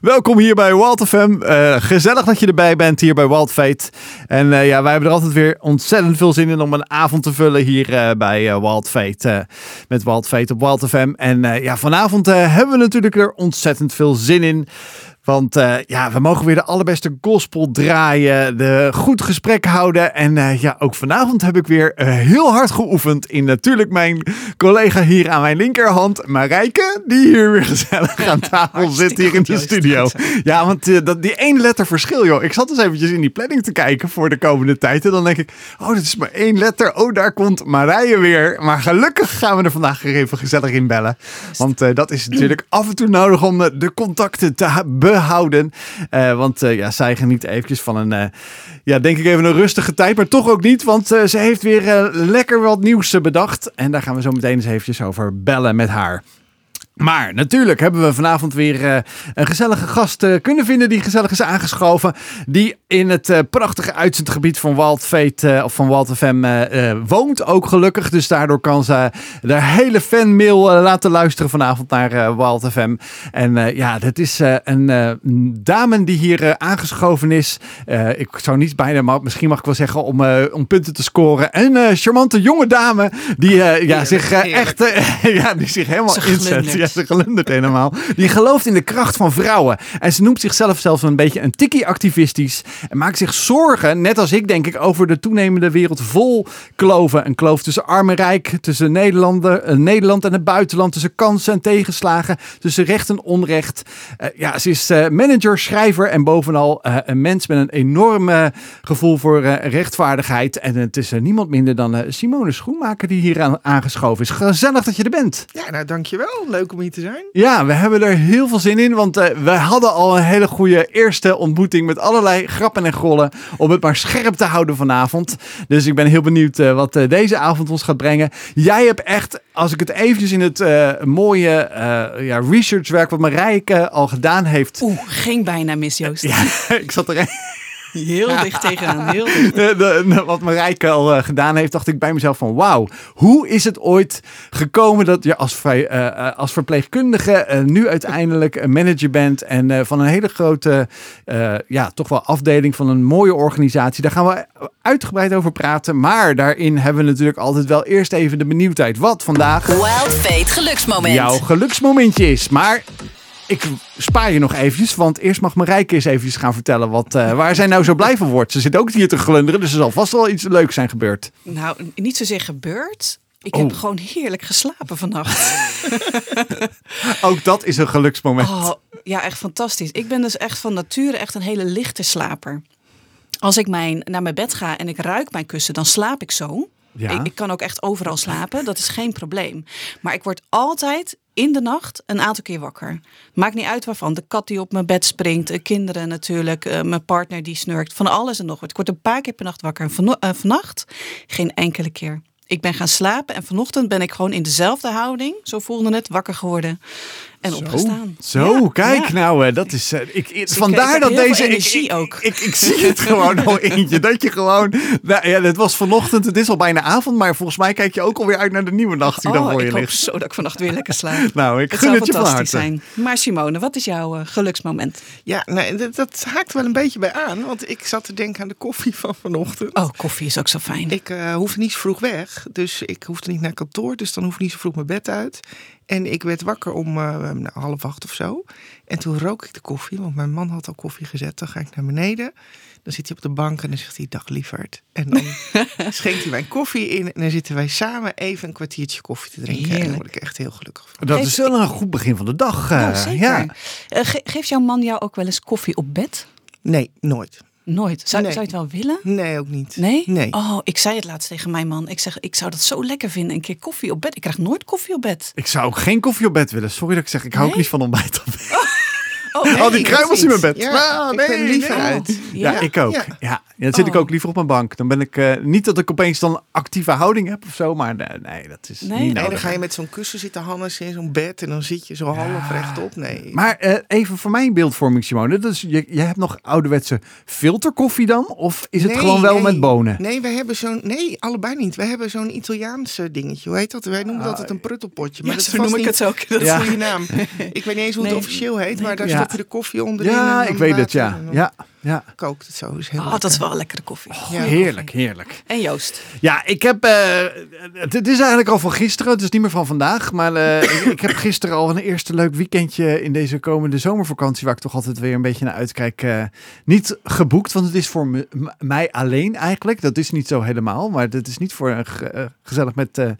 Welkom hier bij Wild FM. Eh, gezellig dat je erbij bent hier bij Wild Fate. En eh, ja, wij hebben er altijd weer ontzettend veel zin in om een avond te vullen hier eh, bij Wild Fate. met Wild Fate op Wild FM. En ja, vanavond hebben we natuurlijk er ontzettend veel zin in. Want uh, ja, we mogen weer de allerbeste gospel draaien, de goed gesprek houden. En uh, ja, ook vanavond heb ik weer uh, heel hard geoefend in natuurlijk mijn collega hier aan mijn linkerhand, Marijke, die hier weer gezellig aan tafel zit hier in de studio. Ja, want dat, die één letter verschil, joh. Ik zat dus eventjes in die planning te kijken voor de komende tijd. En dan denk ik, oh, dat is maar één letter. Oh, daar komt Marije weer. Maar gelukkig gaan we er vandaag weer even gezellig in bellen. Want dat is natuurlijk af en toe nodig om de contacten te behouden houden. Uh, want uh, ja, zij geniet eventjes van een, uh, ja, denk ik even een rustige tijd. Maar toch ook niet, want ze heeft weer lekker wat nieuws bedacht. En daar gaan we zo meteen eens eventjes over bellen met haar. Maar natuurlijk hebben we vanavond weer uh, een gezellige gast uh, kunnen vinden die gezellig is aangeschoven. Die in het uh, prachtige uitzendgebied van Wild Fate of van Wild FM woont ook gelukkig. Dus daardoor kan ze de hele fanmail laten luisteren vanavond naar Wild FM. En ja, dat is een dame die hier aangeschoven is. ik zou niet bijna, maar misschien mag ik wel zeggen om, om punten te scoren. Een charmante jonge dame die ja, zich echt ja, die zich helemaal inzet. Ze gelundert helemaal. Die gelooft in de kracht van vrouwen. En ze noemt zichzelf zelfs een beetje een tikkie activistisch. En maakt zich zorgen, net als ik denk ik, over de toenemende wereld vol kloven. Een kloof tussen arm en rijk, tussen Nederlander, uh, Nederland en het buitenland. Tussen kansen en tegenslagen, tussen recht en onrecht. Uh, ja, ze is uh, manager, schrijver en bovenal een mens met een enorm gevoel voor rechtvaardigheid. En het is niemand minder dan Simone Schoenmaker die hier aan, aangeschoven is. Gezellig dat je er bent. Ja, nou dankjewel. Leuk om hier te zijn. Ja, we hebben er heel veel zin in, want uh, we hadden al een hele goede eerste ontmoeting met allerlei grappen en grollen om het maar scherp te houden vanavond. Dus ik ben heel benieuwd uh, wat uh, deze avond ons gaat brengen. Jij hebt echt, als ik het eventjes in het mooie ja, researchwerk wat Marijke al gedaan heeft. Oeh, ging bijna mis Joost. ja, ik zat er Heel dicht tegenaan, heel dicht. De, de, wat Marijke al uh, gedaan heeft, dacht ik bij mezelf van wauw, hoe is het ooit gekomen dat je als, vrij, uh, als verpleegkundige uh, nu uiteindelijk een manager bent en van een hele grote, ja, toch wel afdeling van een mooie organisatie. Daar gaan we uitgebreid over praten, maar daarin hebben we natuurlijk altijd wel eerst even de benieuwdheid. Wat vandaag... Wild Fate geluksmoment. Jouw geluksmomentje is, maar ik spaar je nog eventjes, want eerst mag Marijke eens eventjes gaan vertellen wat, uh, waar zij nou zo blij van wordt. Ze zit ook hier te glunderen, dus er zal vast wel iets leuks zijn gebeurd. Nou, niet zozeer gebeurd. Ik heb oh. gewoon heerlijk geslapen vannacht. ook dat is een geluksmoment. Oh, ja, echt fantastisch. Ik ben dus echt van nature echt een hele lichte slaper. Als ik mijn, naar mijn bed ga en ik ruik mijn kussen, dan slaap ik zo. Ja. Ik, ik, kan ook echt overal slapen, dat is geen probleem. Maar ik word altijd in de nacht een aantal keer wakker. Maakt niet uit waarvan. De kat die op mijn bed springt, de kinderen natuurlijk, uh, mijn partner die snurkt, van alles en nog wat. Ik word een paar keer per nacht wakker. En uh, vannacht geen enkele keer. Ik ben gaan slapen en vanochtend ben ik gewoon in dezelfde houding, zo voelde het, wakker geworden en opgestaan. Zo, kijk nou, dat is. Uh, ik, ik, vandaar dat deze. Energie ik, ook. Ik, ik, zie het gewoon al eentje. Dat je gewoon. Nou, ja, het was vanochtend, het is al bijna avond, maar volgens mij kijk je ook alweer uit naar de nieuwe nacht die oh, dan voor je ligt. Zo dat ik vannacht weer lekker slaap. nou, ik het gun het je van zijn. Maar Simone, wat is jouw uh, geluksmoment? Ja, nee, dat, dat, haakt wel een beetje bij aan, want ik zat te denken aan de koffie van vanochtend. Oh, koffie is ook zo fijn. Ik uh, hoefde niet zo vroeg weg, dus ik hoefde niet naar kantoor, dus dan hoef ik niet zo vroeg mijn bed uit. En ik werd wakker om uh, nou, half acht of zo. En toen rook ik de koffie, want mijn man had al koffie gezet. Dan ga ik naar beneden. Dan zit hij op de bank en dan zegt hij dag lieverd. En dan schenkt hij mijn koffie in. En dan zitten wij samen even een kwartiertje koffie te drinken. Heerlijk. En dan word ik echt heel gelukkig van. Dat is wel een goed begin van de dag. Uh, ja. Uh, geeft jouw man jou ook wel eens koffie op bed? Nee, nooit. Nooit. Zou, zou je het wel willen? Nee, ook niet. Nee? Nee. Oh, ik zei het laatst tegen mijn man. Ik zeg, ik zou dat zo lekker vinden. Een keer koffie op bed. Ik krijg nooit koffie op bed. Ik zou ook geen koffie op bed willen. Sorry dat ik zeg, ik hou ook niet van ontbijt op bed. Oh. Oh, Al die kruimels in mijn bed. Ja, nee, ik ben liever uit. Ja, ja, ik ook. Ja. ja. dan zit ik oh. ook liever op mijn bank. Dan ben ik uh, niet dat ik opeens dan actieve houding heb of zo, maar nee, dat is nee, niet nee, dan ga je met zo'n kussen zitten hannes in zo'n bed en dan zit je zo half rechtop. Nee. Maar uh, even voor mijn beeldvorming, Simone. Dus je, je hebt nog ouderwetse filterkoffie dan? Of is het gewoon wel met bonen? Nee, we hebben zo'n... Nee, allebei niet. We hebben zo'n Italiaanse dingetje. Hoe heet dat? Wij noemen dat het een pruttelpotje. Maar dat zo noem ik het ook. Dat is een goede naam. Ik weet niet eens hoe het officieel heet, maar daar de koffie onderin. Ja, ik weet het, ja. Ja, ja. Kookt het zo. Is heel Oh, dat is wel lekkere koffie. Ja, heerlijk, heerlijk. En Joost. Ja, ik heb. eh, het, het is eigenlijk al van gisteren, het is niet meer van vandaag. Maar eh, ik, ik heb gisteren al een eerste leuk weekendje in deze komende zomervakantie. Waar ik toch altijd weer een beetje naar uitkijk. eh, niet geboekt, want het is voor mij alleen eigenlijk. Dat is niet zo helemaal. Maar het is niet voor gezellig met eh,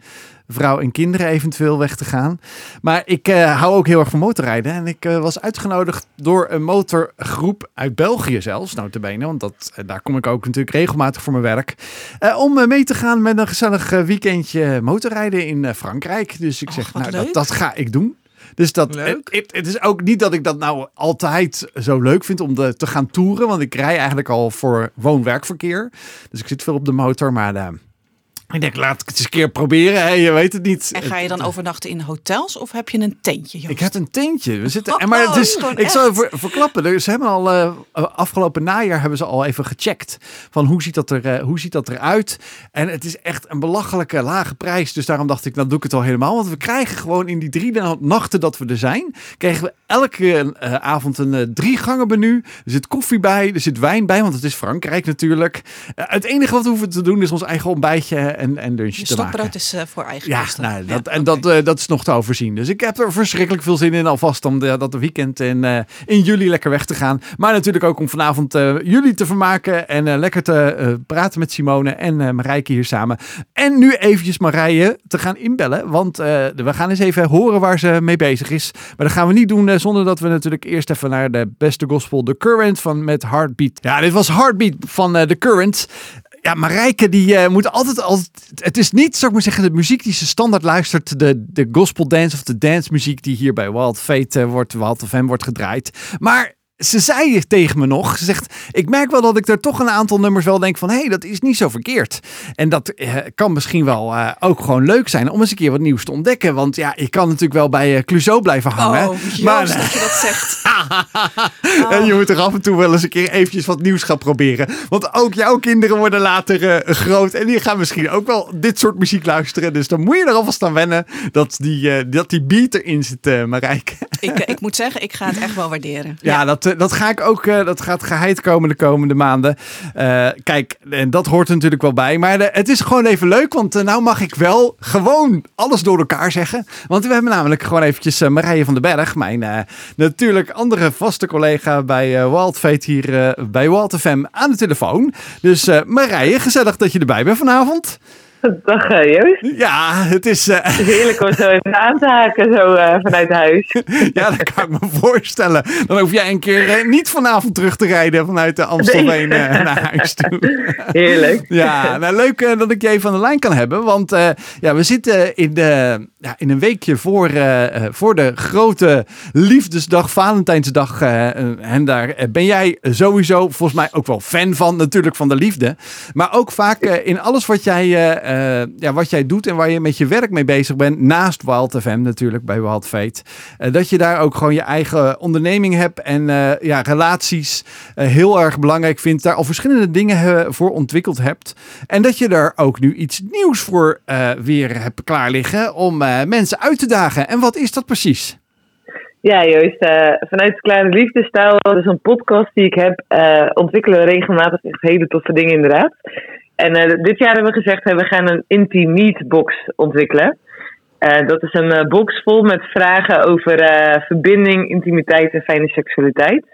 vrouw en kinderen eventueel weg te gaan. Maar ik eh, hou ook heel erg van motorrijden. En ik eh, was uitgenodigd door een motorgroep uit België zelfs, notabene. Want dat, eh, daar kom ik ook natuurlijk regelmatig voor mijn werk. Om mee te gaan met een gezellig weekendje motorrijden in Frankrijk. Dus ik zeg, nou, dat, dat ga ik doen. Dus dat, Leuk. Het, is ook niet dat ik dat nou altijd zo leuk vind om de, te gaan toeren. Want ik rij eigenlijk al voor woon-werkverkeer. Dus ik zit veel op de motor. Maar ik denk, laat ik het eens een keer proberen. Je weet het niet. En ga je dan overnachten in hotels of heb je een tentje, Joost? Ik heb een tentje. We zitten, Oh, maar het is, ik zal verklappen. Er- Ze hebben al eh, afgelopen najaar hebben ze al even gecheckt van hoe ziet dat er, eh, hoe ziet dat eruit. En het is echt een belachelijke lage prijs. Dus daarom dacht ik, nou doe ik het al helemaal. Want we krijgen gewoon in die drie na- nachten dat we er zijn, kregen we elke eh, avond een eh, drie gangen menu. Er zit koffie bij, er zit wijn bij, want het is Frankrijk natuurlijk. Eh, het enige wat we hoeven te doen is ons eigen ontbijtje en, en lunchje Je te maken. stokbrood is eh, voor eigen Ja, kosten. nou, dat, Ja, en dat, eh, dat is nog te overzien. Dus ik heb er verschrikkelijk veel zin in alvast om de, dat weekend in, eh, in juli lekker weg te gaan. Maar natuurlijk ook om vanavond eh, jullie te vermaken en eh, lekker te eh, praten met Simone en eh Marijke hier samen. En nu eventjes Marije te gaan inbellen, want eh, we gaan eens even horen waar ze mee bezig is. Maar dat gaan we niet doen eh, zonder dat we natuurlijk eerst even naar de beste gospel, The Current van met Heartbeat. Ja, dit was Heartbeat van eh, The Current. Ja, Marijke die eh, moet altijd, altijd... Het is niet, zou ik maar zeggen, de muziek die ze standaard luistert. De, de gospel dance of de dance muziek die hier bij Wild Fate eh, wordt, of Hem wordt gedraaid. Maar ze zei tegen me nog, ze zegt, ik merk wel dat ik er toch een aantal nummers wel denk van, hé, hey, dat is niet zo verkeerd. En dat eh, kan misschien wel eh, ook gewoon leuk zijn om eens een keer wat nieuws te ontdekken. Want ja, je kan natuurlijk wel bij eh Clouseau blijven hangen. Oh, maar, dat je dat zegt. en je moet er af en toe wel eens een keer eventjes wat nieuws gaan proberen. Want ook jouw kinderen worden later eh, groot. En die gaan misschien ook wel dit soort muziek luisteren. Dus dan moet je er alvast aan wennen dat die, eh, dat die beat erin zit, eh Marijke. ik, eh, ik moet zeggen, ik ga het echt wel waarderen. Ja, Dat, eh, dat ga ik ook. eh, dat gaat geheid komen de komende maanden. Eh, kijk, en dat hoort er natuurlijk wel bij. Maar het is gewoon even leuk. Want uh, nou mag ik wel gewoon alles door elkaar zeggen. Want we hebben namelijk gewoon eventjes Marije van den Berg. Mijn natuurlijk andere vaste collega bij uh, hier bij Wild FM aan de telefoon. Dus Marije, gezellig dat je erbij bent vanavond. Dag Joost. Ja, het is... Uh... Heerlijk om zo even aan te haken zo uh, vanuit huis. ja, dat kan ik me voorstellen. Dan hoef jij een keer uh, niet vanavond terug te rijden vanuit de Amstelveen nee. naar huis toe. Heerlijk. ja, nou leuk dat ik je even aan de lijn kan hebben. Want ja, we zitten in, de, ja, in een weekje voor, voor de grote liefdesdag, Valentijnsdag. en daar ben jij sowieso volgens mij ook wel fan van, natuurlijk van de liefde. Maar ook vaak in alles wat jij... Uh, ja, wat jij doet en waar je met je werk mee bezig bent, naast Wild FM natuurlijk, bij Wild Fate, uh, dat je daar ook gewoon je eigen onderneming hebt en uh, ja, relaties heel erg belangrijk vindt, daar al verschillende dingen voor ontwikkeld hebt en dat je er ook nu iets nieuws voor weer hebt klaar liggen om mensen uit te dagen. En wat is dat precies? Ja, Joost, vanuit Kleine Liefdestijl, dat is een podcast die ik heb, ontwikkelen regelmatig echt hele toffe dingen inderdaad. En uh, dit jaar hebben we gezegd, we gaan een Intimate box ontwikkelen. Uh, dat is een uh, box vol met vragen over verbinding, intimiteit en fijne seksualiteit.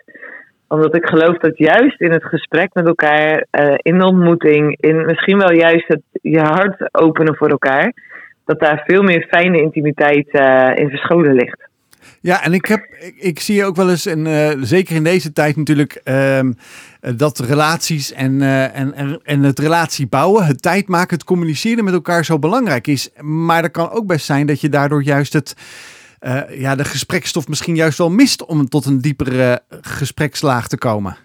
Omdat ik geloof dat juist in het gesprek met elkaar, in de ontmoeting, in misschien wel juist het je hart openen voor elkaar, dat daar veel meer fijne intimiteit in verscholen ligt. Ja, en ik, heb, ik, zie ook wel eens, en zeker in deze tijd natuurlijk, uh, dat relaties en, uh, en, en, en het relatie bouwen, het tijd maken, het communiceren met elkaar zo belangrijk is. Maar er kan ook best zijn dat je daardoor juist het, uh, ja, de gesprekstof misschien juist wel mist om tot een diepere gesprekslaag te komen.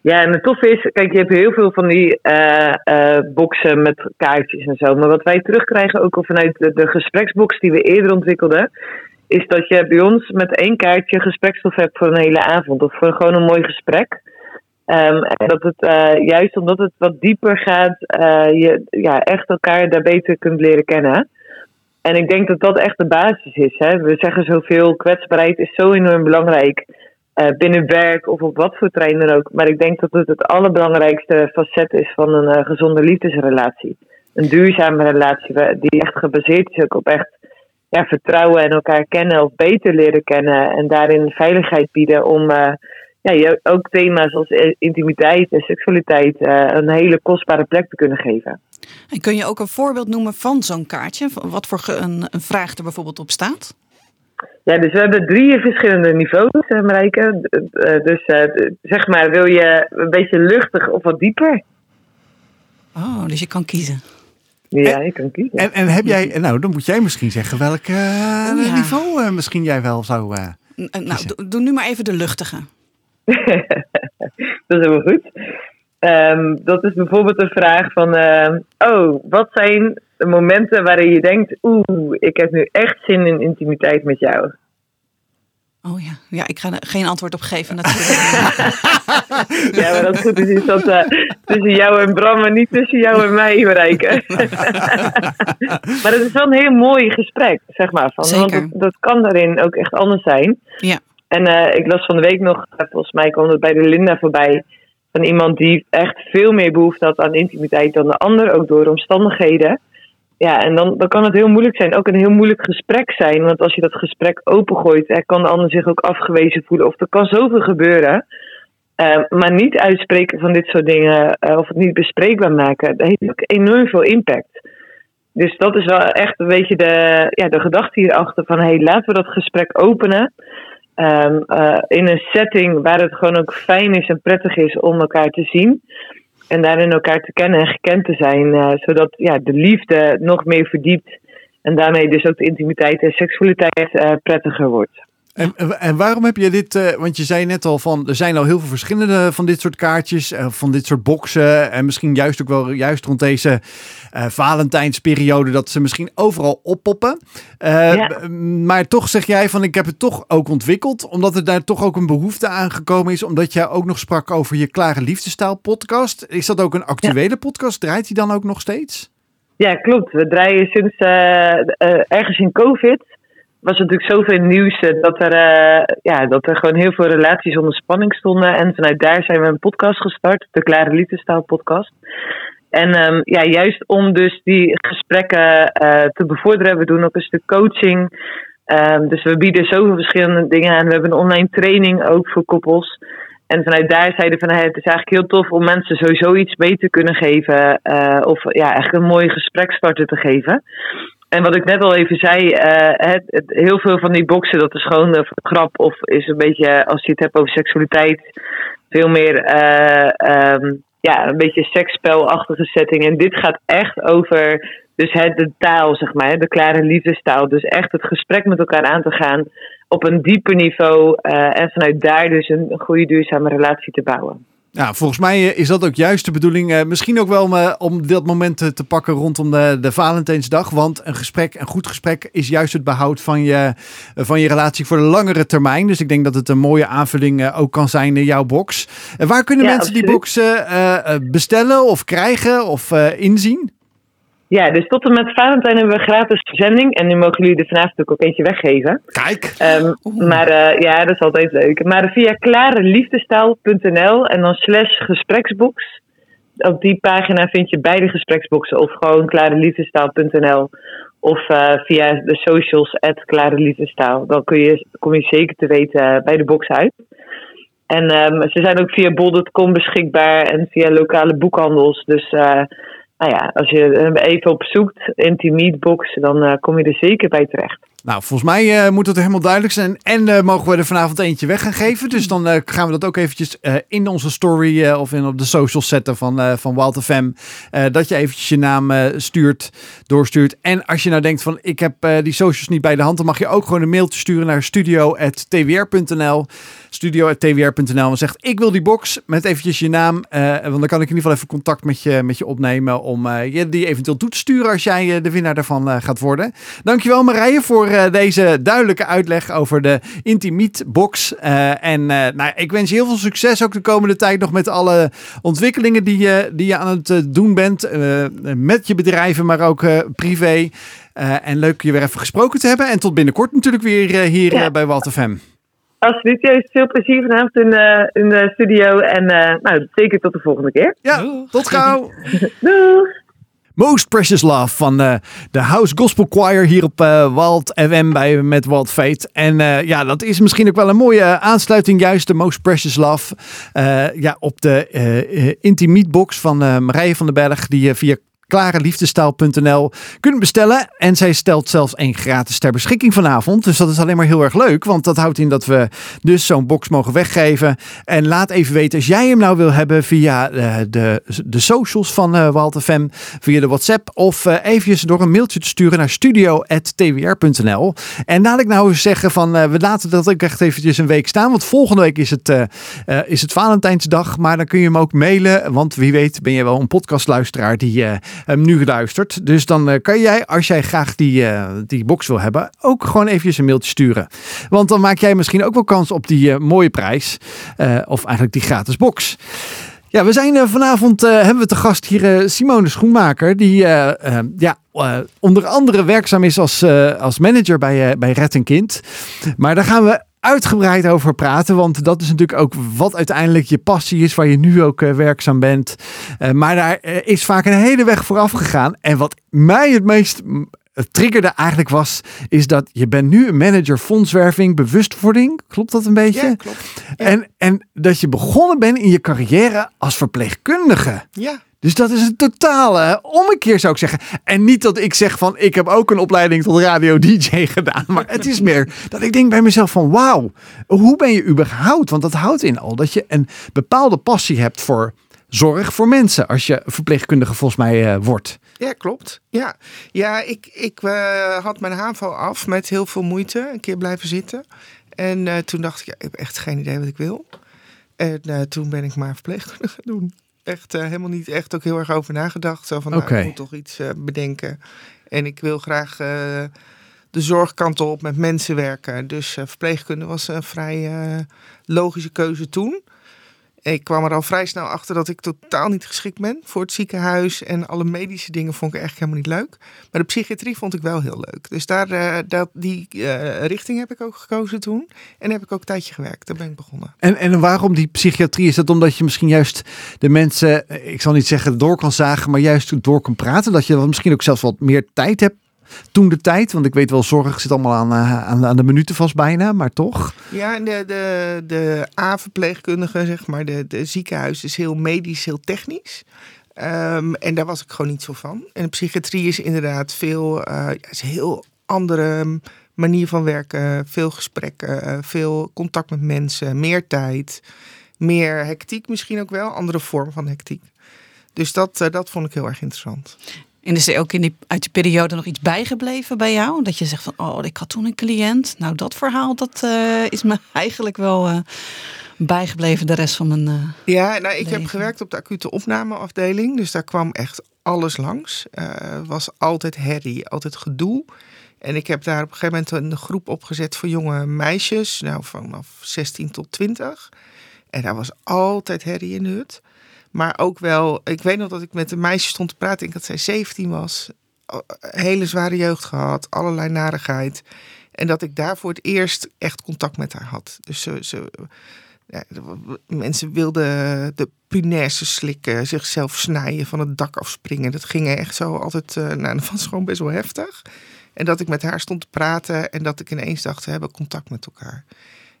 Ja, en het toffe is, kijk, je hebt heel veel van die uh, boxen met kaartjes en zo. Maar wat wij terugkrijgen ook al vanuit de, de gespreksbox die we eerder ontwikkelden, is dat je bij ons met één kaartje gesprekstof hebt voor een hele avond. Of voor gewoon een mooi gesprek. Um, en dat het uh, juist omdat het wat dieper gaat, uh, je ja, echt elkaar daar beter kunt leren kennen. En ik denk dat dat echt de basis is. Hè? We zeggen zoveel, kwetsbaarheid is zo enorm belangrijk. binnen werk of op wat voor terrein dan ook. Maar ik denk dat het het allerbelangrijkste facet is van een gezonde liefdesrelatie. Een duurzame relatie die echt gebaseerd is ook op echt ja, vertrouwen en elkaar kennen of beter leren kennen. En daarin veiligheid bieden om ja, ook thema's als intimiteit en seksualiteit een hele kostbare plek te kunnen geven. En kun je ook een voorbeeld noemen van zo'n kaartje? Wat voor een, een vraag er bijvoorbeeld op staat? Ja, dus we hebben drie verschillende niveaus, Marijke. Eh, dus uh, zeg maar, wil je een beetje luchtig of wat dieper? Oh, dus je kan kiezen. Ja, je kan kiezen. En, en heb jij, nou dan moet jij misschien zeggen welk uh, oh, niveau misschien jij wel zou. nou, doe nu maar even de luchtige. dat is helemaal goed. Um, dat is bijvoorbeeld een vraag van: uh, Oh, wat zijn de momenten waarin je denkt: Oeh, ik heb nu echt zin in intimiteit met jou? Oh ja, ja ik ga er geen antwoord op geven natuurlijk. ja, maar dat is goed. is dat uh, tussen jou en Bram, maar niet tussen jou en mij bereiken. maar het is wel een heel mooi gesprek, zeg maar. Van, Zeker. Want dat, dat, kan daarin ook echt anders zijn. Ja. En uh, ik las van de week nog, volgens mij kwam het bij de Linda voorbij van iemand die echt veel meer behoefte had aan intimiteit dan de ander, ook door omstandigheden. Ja, en dan, dan kan het heel moeilijk zijn, ook een heel moeilijk gesprek zijn. Want als je dat gesprek opengooit, hè, kan de ander zich ook afgewezen voelen. Of er kan zoveel gebeuren. Uh, maar niet uitspreken van dit soort dingen, of het niet bespreekbaar maken, dat heeft ook enorm veel impact. Dus dat is wel echt een beetje de, ja, de gedachte hierachter van, hey, laten we dat gesprek openen. Um, in een setting waar het gewoon ook fijn is en prettig is om elkaar te zien. En daarin elkaar te kennen en gekend te zijn. Uh, zodat ja, de liefde nog meer verdiept. En daarmee dus ook de intimiteit en seksualiteit uh, prettiger wordt. En, en waarom heb je dit, uh, want je zei net al van, er zijn al heel veel verschillende van dit soort kaartjes, uh, van dit soort boxen. En misschien juist ook wel juist rond deze uh, Valentijnsperiode, dat ze misschien overal oppoppen. Ja. Maar toch zeg jij van, ik heb het toch ook ontwikkeld, omdat er daar toch ook een behoefte aan gekomen is, omdat jij ook nog sprak over je Klare Liefdestaal podcast. Is dat ook een actuele ja. podcast? Draait die dan ook nog steeds? Ja, klopt. We draaien sinds ergens in COVID was natuurlijk zoveel nieuws eh, dat er, uh, ja, dat er gewoon heel veel relaties onder spanning stonden. En vanuit daar zijn we een podcast gestart, de Klare Liefdestaal podcast. En um, ja, juist om dus die gesprekken uh, te bevorderen, we doen ook een stuk coaching. Um, dus we bieden zoveel verschillende dingen aan. We hebben een online training ook voor koppels. En vanuit daar zeiden van het is eigenlijk heel tof om mensen sowieso iets mee te kunnen geven. Of ja, eigenlijk een mooie gesprekstarter te geven. En wat ik net al even zei, uh, het, heel veel van die boxen, dat is gewoon een grap of is een beetje, als je het hebt over seksualiteit, veel meer uh, um, ja, een beetje seksspelachtige setting. En dit gaat echt over dus het, de taal, zeg maar, de klare liefdestaal. Dus echt het gesprek met elkaar aan te gaan op een dieper niveau uh, en vanuit daar dus een goede duurzame relatie te bouwen. Ja, volgens mij is dat ook juist de bedoeling. Uh, misschien ook wel om dat moment te, pakken rondom de, de Valentijnsdag. Want een gesprek, een goed gesprek, is juist het behoud van je, van je relatie voor de langere termijn. Dus ik denk dat het een mooie aanvulling ook kan zijn in jouw box. waar kunnen ja, mensen absoluut. die box bestellen of krijgen of inzien? Ja, dus tot en met Valentijn hebben we gratis verzending. En nu mogen jullie er vanavond ook eentje weggeven. Kijk! Um, maar uh, ja, dat is altijd leuk. Maar via klareliefdestaal.nl en dan slash gespreksbox. Op die pagina vind je beide gespreksboxen. Of gewoon klareliefdestaal.nl. Of uh, via de socials at klareliefdestaal. Dan kun je, kom je zeker te weten bij de box uit. En um, ze zijn ook via bol.com beschikbaar en via lokale boekhandels. Dus... Uh, nou ja, als je even op zoekt, Intimate Box, dan uh, kom je er zeker bij terecht. Nou, volgens mij uh, moet het helemaal duidelijk zijn. En uh, mogen we er vanavond eentje weg gaan geven. Dus dan gaan we dat ook eventjes in onze story of in op de socials zetten van, van Wild FM. dat je eventjes je naam stuurt, doorstuurt. En als je nou denkt van ik heb die socials niet bij de hand. Dan mag je ook gewoon een mailtje sturen naar studio.twr.nl studio.twr.nl en zegt ik wil die box met eventjes je naam. want dan kan ik in ieder geval even contact met je, met je opnemen om je die eventueel toe te sturen als jij de winnaar daarvan gaat worden. Dankjewel Marije voor deze duidelijke uitleg over de Intimiet box. Uh, en uh, nou, ik wens je heel veel succes ook de komende tijd nog met alle ontwikkelingen die je, die je aan het doen bent. Uh, met je bedrijven, maar ook privé. en leuk je weer even gesproken te hebben. En tot binnenkort natuurlijk weer hier ja. bij Walt FM. Absoluut, juist. Veel plezier vanavond in, uh, in de studio. En uh, nou, zeker tot de volgende keer. Ja, tot gauw. Doeg. Most Precious Love van uh, de House Gospel Choir hier op uh, Walt FM bij, met Walt Fate. En uh, ja, dat is misschien ook wel een mooie aansluiting, juist de Most Precious Love. ja, op de Intimate Box van Marije van den Berg, die je via klareliefdestaal.nl kunnen bestellen. En zij stelt zelfs één gratis ter beschikking vanavond. Dus dat is alleen maar heel erg leuk. Want dat houdt in dat we dus zo'n box mogen weggeven. En laat even weten als jij hem nou wil hebben via uh, de, de socials van uh, Walt FM. Via de WhatsApp. Of uh, eventjes door een mailtje te sturen naar studio.twr.nl. En laat ik nou zeggen van we laten dat ook echt eventjes een week staan. Want volgende week is het, is het Valentijnsdag. Maar dan kun je hem ook mailen. Want wie weet ben je wel een podcastluisteraar die hem nu geluisterd. Dus dan uh, kan jij, als jij graag die, uh, die box wil hebben, ook gewoon eventjes een mailtje sturen. Want dan maak jij misschien ook wel kans op die uh, mooie prijs. of eigenlijk die gratis box. Ja, we zijn vanavond, hebben we te gast hier Simone Schoenmaker. Die ja, onder andere werkzaam is als, als manager bij, bij Red een Kind. Maar daar gaan we uitgebreid over praten. Want dat is natuurlijk ook wat uiteindelijk je passie is, waar je nu ook uh, werkzaam bent. Uh, maar daar uh, is vaak een hele weg vooraf gegaan. En wat mij het meest triggerde eigenlijk was, is dat je bent nu een manager fondswerving, bewustwording. Klopt dat een beetje? Ja, klopt. Ja. En, en dat je begonnen bent in je carrière als verpleegkundige. Ja. Dus dat is een totale ommekeer zou ik zeggen. En niet dat ik zeg van ik heb ook een opleiding tot radio DJ gedaan. Maar het is meer dat ik denk bij mezelf van wauw, hoe ben je überhaupt? Want dat houdt in al dat je een bepaalde passie hebt voor zorg voor mensen. Als je verpleegkundige volgens mij uh, wordt. Ja, klopt. Ja, ja ik, ik uh, had mijn HAVO af met heel veel moeite. Een keer blijven zitten. En uh, toen dacht ik, ja, ik heb echt geen idee wat ik wil. En toen ben ik maar verpleegkundige gaan doen echt uh, helemaal niet echt ook heel erg over nagedacht. Zo van, nou, okay. ik moet toch iets uh, bedenken. En ik wil graag uh, de zorgkant op met mensen werken. Dus verpleegkunde was een vrij logische keuze toen. Ik kwam er al vrij snel achter dat ik totaal niet geschikt ben voor het ziekenhuis. En alle medische dingen vond ik eigenlijk helemaal niet leuk. Maar de psychiatrie vond ik wel heel leuk. Dus daar, uh, dat, die uh, richting heb ik ook gekozen toen. En heb ik ook een tijdje gewerkt. Daar ben ik begonnen. En, en waarom die psychiatrie? Is dat omdat je misschien juist de mensen, ik zal niet zeggen door kan zagen, maar juist door kan praten? Dat je misschien ook zelfs wat meer tijd hebt toen de tijd? Want ik weet wel, zorg zit allemaal aan, aan, aan de minuten vast bijna, maar toch? Ja, de, de, de A-verpleegkundige, zeg maar, de, ziekenhuis is heel medisch, heel technisch. Um, en daar was ik gewoon niet zo van. En de psychiatrie is inderdaad veel, uh, is een heel andere manier van werken. Veel gesprekken, veel contact met mensen, meer tijd. Meer hectiek misschien ook wel, andere vorm van hectiek. Dus dat, dat vond ik heel erg interessant. En is er ook in die, uit die periode nog iets bijgebleven bij jou? Dat je zegt van, oh, ik had toen een cliënt. Nou, dat verhaal, dat uh, is me eigenlijk wel uh, bijgebleven de rest van mijn uh, Ja, nou, ik leven. heb gewerkt op de acute opnameafdeling. Dus daar kwam echt alles langs. was altijd herrie, altijd gedoe. En ik heb daar op een gegeven moment een groep opgezet voor jonge meisjes. Nou, vanaf 16 tot 20. En daar was altijd herrie in de hut. Maar ook wel, ik weet nog dat ik met een meisje stond te praten. Ik dat zij 17 was. Hele zware jeugd gehad. Allerlei narigheid. En dat ik daar voor het eerst echt contact met haar had. Dus ze, mensen wilden de punaise slikken. Zichzelf snijden, van het dak afspringen. Dat ging echt zo altijd. Uh, nou, dat was gewoon best wel heftig. En dat ik met haar stond te praten. En dat ik ineens dacht, we hebben contact met elkaar.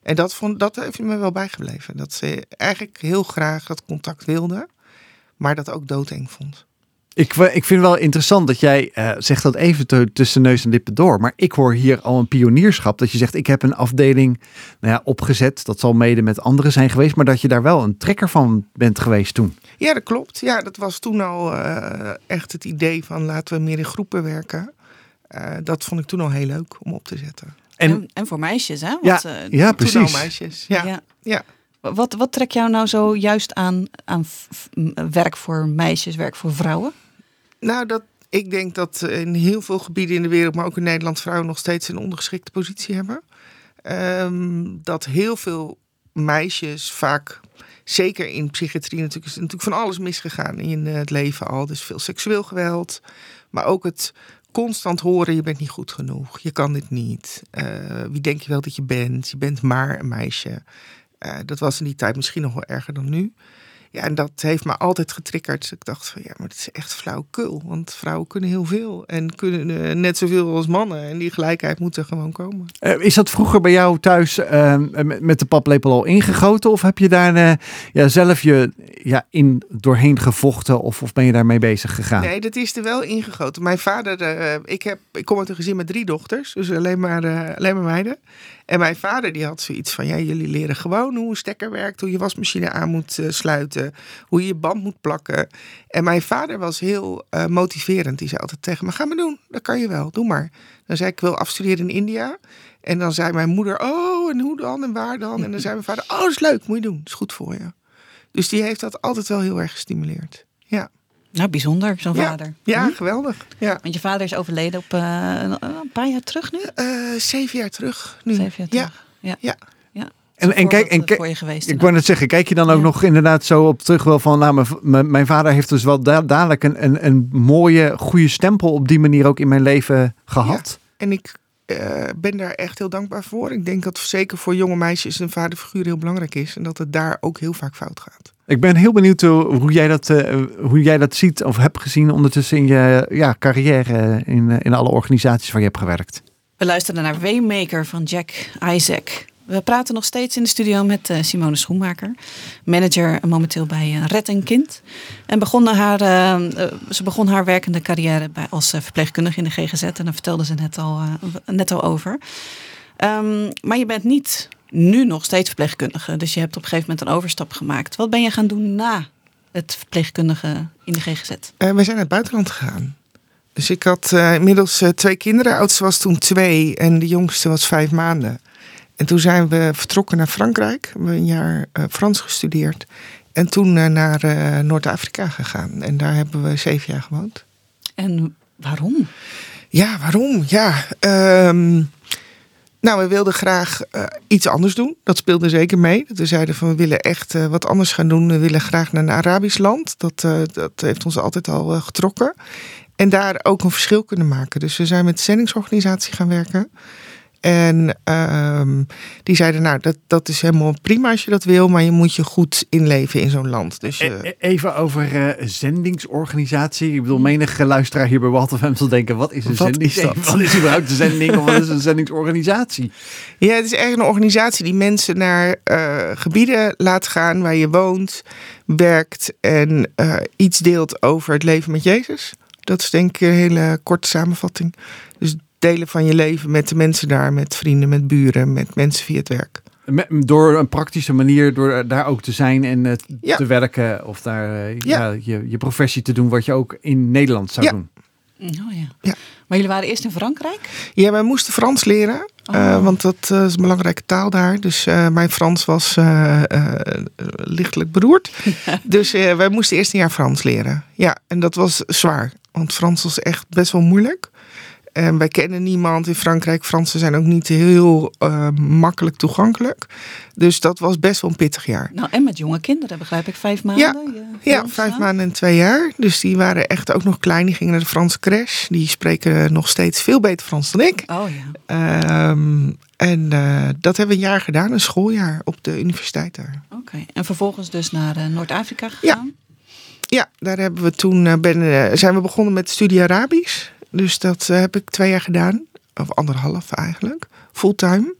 En dat, vond, dat heeft me wel bijgebleven. Dat ze eigenlijk heel graag dat contact wilde, maar dat ook doodeng vond. Ik, ik vind wel interessant dat jij uh, zegt dat even tussen neus en lippen door. Maar ik hoor hier al een pionierschap. Dat je zegt, ik heb een afdeling nou ja, opgezet. Dat zal mede met anderen zijn geweest. Maar dat je daar wel een trekker van bent geweest toen. Ja, dat klopt. Ja, dat was toen al uh, echt het idee van laten we meer in groepen werken. Uh, dat vond ik toen al heel leuk om op te zetten. En, en, en voor meisjes, hè? Want, ja, uh, ja precies. Meisjes, ja. ja. ja. Wat, wat trek jou nou zo juist aan, aan werk voor meisjes, werk voor vrouwen? Nou, dat, ik denk dat in heel veel gebieden in de wereld, maar ook in Nederland, vrouwen nog steeds een ondergeschikte positie hebben. Um, dat heel veel meisjes vaak, zeker in psychiatrie natuurlijk, is natuurlijk van alles misgegaan in het leven al. Dus veel seksueel geweld, maar ook het constant horen: je bent niet goed genoeg, je kan dit niet. Eh, wie denk je wel dat je bent? Je bent maar een meisje. Uh, dat was in die tijd misschien nog wel erger dan nu. Ja, en dat heeft me altijd getriggerd. Ik dacht van ja, maar het is echt flauwekul. Want vrouwen kunnen heel veel en kunnen uh, net zoveel als mannen. En die gelijkheid moet er gewoon komen. Uh, is dat vroeger bij jou thuis uh, met de paplepel al ingegoten? Of heb je daar ja, zelf je ja, in doorheen gevochten? Of, of ben je daarmee bezig gegaan? Nee, dat is er wel ingegoten. Mijn vader, ik, heb, ik kom uit een gezin met drie dochters. Dus alleen maar, alleen maar meiden. En mijn vader die had zoiets van, ja, jullie leren gewoon hoe een stekker werkt, hoe je wasmachine aan moet uh, sluiten, hoe je je band moet plakken. En mijn vader was heel uh, motiverend. Die zei altijd tegen me, ga maar doen, dat kan je wel, doe maar. Dan zei ik, ik wil afstuderen in India. En dan zei mijn moeder, oh, en hoe dan en waar dan? En dan zei mijn vader, oh, dat is leuk, moet je doen, dat is goed voor je. Dus die heeft dat altijd wel heel erg gestimuleerd. Ja. Nou, bijzonder, zo'n ja, vader. Ja, hm? geweldig. Ja. Want je vader is overleden op uh, een paar jaar terug nu? Uh, zeven jaar terug nu. Zeven jaar terug. Ja. ja. ja. En, en kijk, en voor je geweest. Ik wou net zeggen, kijk je dan ook ja. nog inderdaad zo op terug wel van, nou, mijn, mijn vader heeft dus wel da dadelijk een, een, een mooie, goede stempel op die manier ook in mijn leven gehad. Ja. En ik uh, ben daar echt heel dankbaar voor. Ik denk dat zeker voor jonge meisjes een vaderfiguur heel belangrijk is en dat het daar ook heel vaak fout gaat. Ik ben heel benieuwd hoe jij dat, uh, hoe jij dat ziet of hebt gezien ondertussen in je ja, carrière in, in alle organisaties waar je hebt gewerkt. We luisteren naar Waymaker van Jack Isaac. We praten nog steeds in de studio met uh, Simone Schoenmaker, manager momenteel bij Red en Kind. En begon haar, ze begon haar werkende carrière bij, als verpleegkundige in de GGZ en daar vertelde ze net al, net al over. Um, maar je bent niet nu nog steeds verpleegkundige, dus je hebt op een gegeven moment een overstap gemaakt. Wat ben je gaan doen na het verpleegkundige in de GGZ? we zijn naar het buitenland gegaan. Dus ik had inmiddels twee kinderen. De oudste was toen twee en de jongste was vijf maanden. En toen zijn we vertrokken naar Frankrijk. We hebben een jaar uh, Frans gestudeerd. En toen uh, naar uh, Noord-Afrika gegaan. En daar hebben we zeven jaar gewoond. En waarom? Ja, waarom? Ja, um, nou, we wilden graag iets anders doen. Dat speelde zeker mee. We zeiden van we willen echt wat anders gaan doen. We willen graag naar een Arabisch land. Dat, dat heeft ons altijd al getrokken. En daar ook een verschil kunnen maken. Dus we zijn met de zendingsorganisatie gaan werken. En um, die zeiden, nou, dat, dat is helemaal prima als je dat wil, maar je moet je goed inleven in zo'n land. Dus, uh... Even over uh, zendingsorganisatie. Ik bedoel, menige luisteraar hier bij Walter zal denken, wat is een wat zending? Is dat? Wat is überhaupt een zending of wat is een zendingsorganisatie? Ja, het is eigenlijk een organisatie die mensen naar uh, gebieden laat gaan waar je woont, werkt en iets deelt over het leven met Jezus. Dat is denk ik een hele korte samenvatting. Delen van je leven met de mensen daar, met vrienden, met buren, met mensen via het werk. Met, door een praktische manier, door daar ook te zijn en uh, ja. te werken of daar uh, ja. ja. je, je professie te doen, wat je ook in Nederland zou ja. doen. Oh ja. ja. Maar jullie waren eerst in Frankrijk? Ja, wij moesten Frans leren, oh. uh, want dat is een belangrijke taal daar. Dus mijn Frans was lichtelijk beroerd. dus wij moesten eerst een jaar Frans leren. Ja, en dat was zwaar, want Frans was echt best wel moeilijk. En wij kennen niemand in Frankrijk. Fransen zijn ook niet heel uh, makkelijk toegankelijk. Dus dat was best wel een pittig jaar. Nou, en met jonge kinderen, begrijp ik, vijf maanden? Ja, ja vijf maanden en twee jaar. Dus die waren echt ook nog klein. Die gingen naar de Franse crash. Die spreken nog steeds veel beter Frans dan ik. Oh ja. Um, en uh, dat hebben we een jaar gedaan, een schooljaar op de universiteit daar. Oké, okay. en vervolgens dus naar uh, Noord-Afrika gegaan? Ja. Ja, daar hebben we toen ben, zijn we begonnen met studie Arabisch. Dus dat uh, heb ik twee jaar gedaan. Of anderhalf eigenlijk. Fulltime.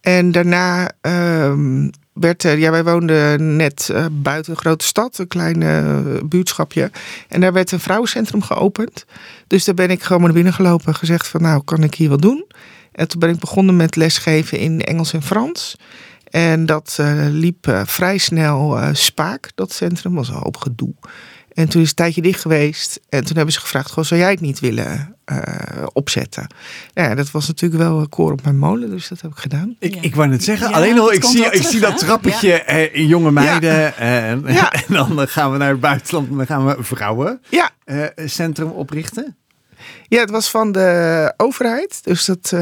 En daarna um, werd er... Ja, wij woonden net uh, buiten een grote stad. Een klein uh, buurtschapje. En daar werd een vrouwencentrum geopend. Dus daar ben ik gewoon naar binnen gelopen. Gezegd van nou, kan ik hier wat doen? En toen ben ik begonnen met lesgeven in Engels en Frans. En dat liep vrij snel spaak. Dat centrum was al op gedoe. En toen is het een tijdje dicht geweest. En toen hebben ze gevraagd: Goh, zou jij het niet willen uh, opzetten? Ja, dat was natuurlijk wel een koor op mijn molen, dus dat heb ik gedaan. Ik, ik wou net zeggen, ja, alleen al, ik zie, ik terug, zie dat trappetje ja. uh, in jonge meiden. Ja. En, en, dan gaan we naar het buitenland en dan gaan we vrouwen ja. uh, centrum oprichten. Ja, het was van de overheid. Dus dat.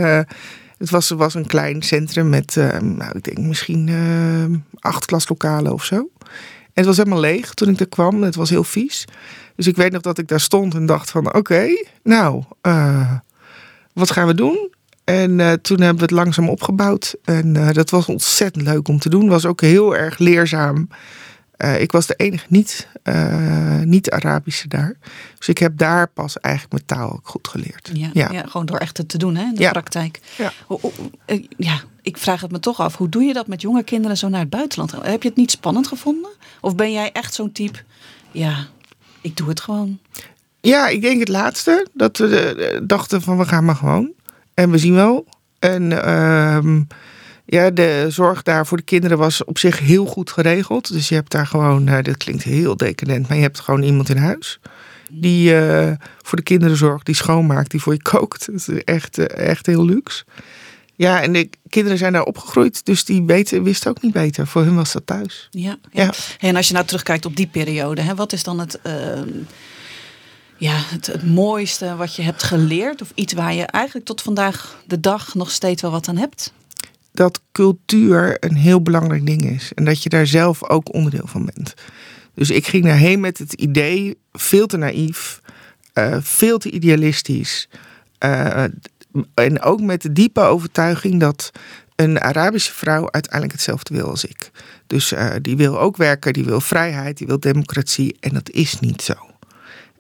Het was, was een klein centrum met, nou, ik denk misschien acht klaslokalen of zo. Het was helemaal leeg toen ik er kwam. Het was heel vies. Dus ik weet nog dat ik daar stond en dacht van oké, nou, uh, wat gaan we doen? En uh, toen hebben we het langzaam opgebouwd. En uh, dat was ontzettend leuk om te doen. Was ook heel erg leerzaam. Uh, ik was de enige niet, niet-Arabische daar. Dus ik heb daar pas eigenlijk mijn taal ook goed geleerd. Ja, ja. ja gewoon door echt het te doen, hè, in de ja. praktijk. Ja. ja, ik vraag het me toch af. Hoe doe je dat met jonge kinderen zo naar het buitenland? Heb je het niet spannend gevonden? Of ben jij echt zo'n type, ja, ik doe het gewoon? Ja, ik denk het laatste. Dat we dachten van we gaan maar gewoon. En we zien wel. En uh, ja, de zorg daar voor de kinderen was op zich heel goed geregeld. Dus je hebt daar gewoon, uh, dat klinkt heel decadent, maar je hebt gewoon iemand in huis. Die uh, voor de kinderen zorgt, die schoonmaakt, die voor je kookt. Dat is echt, uh, echt heel luxe. Ja, en de kinderen zijn daar opgegroeid, dus die weten, wisten ook niet beter. Voor hun was dat thuis. Ja, ja. ja. En als je nou terugkijkt op die periode, hè, wat is dan het ehm, ja, het, het, mooiste wat je hebt geleerd? Of iets waar je eigenlijk tot vandaag de dag nog steeds wel wat aan hebt? Dat cultuur een heel belangrijk ding is. En dat je daar zelf ook onderdeel van bent. Dus ik ging daarheen met het idee, veel te naïef, uh, veel te idealistisch. Uh, en ook met de diepe overtuiging dat een Arabische vrouw uiteindelijk hetzelfde wil als ik. Dus uh, die wil ook werken, die wil vrijheid, die wil democratie. En dat is niet zo.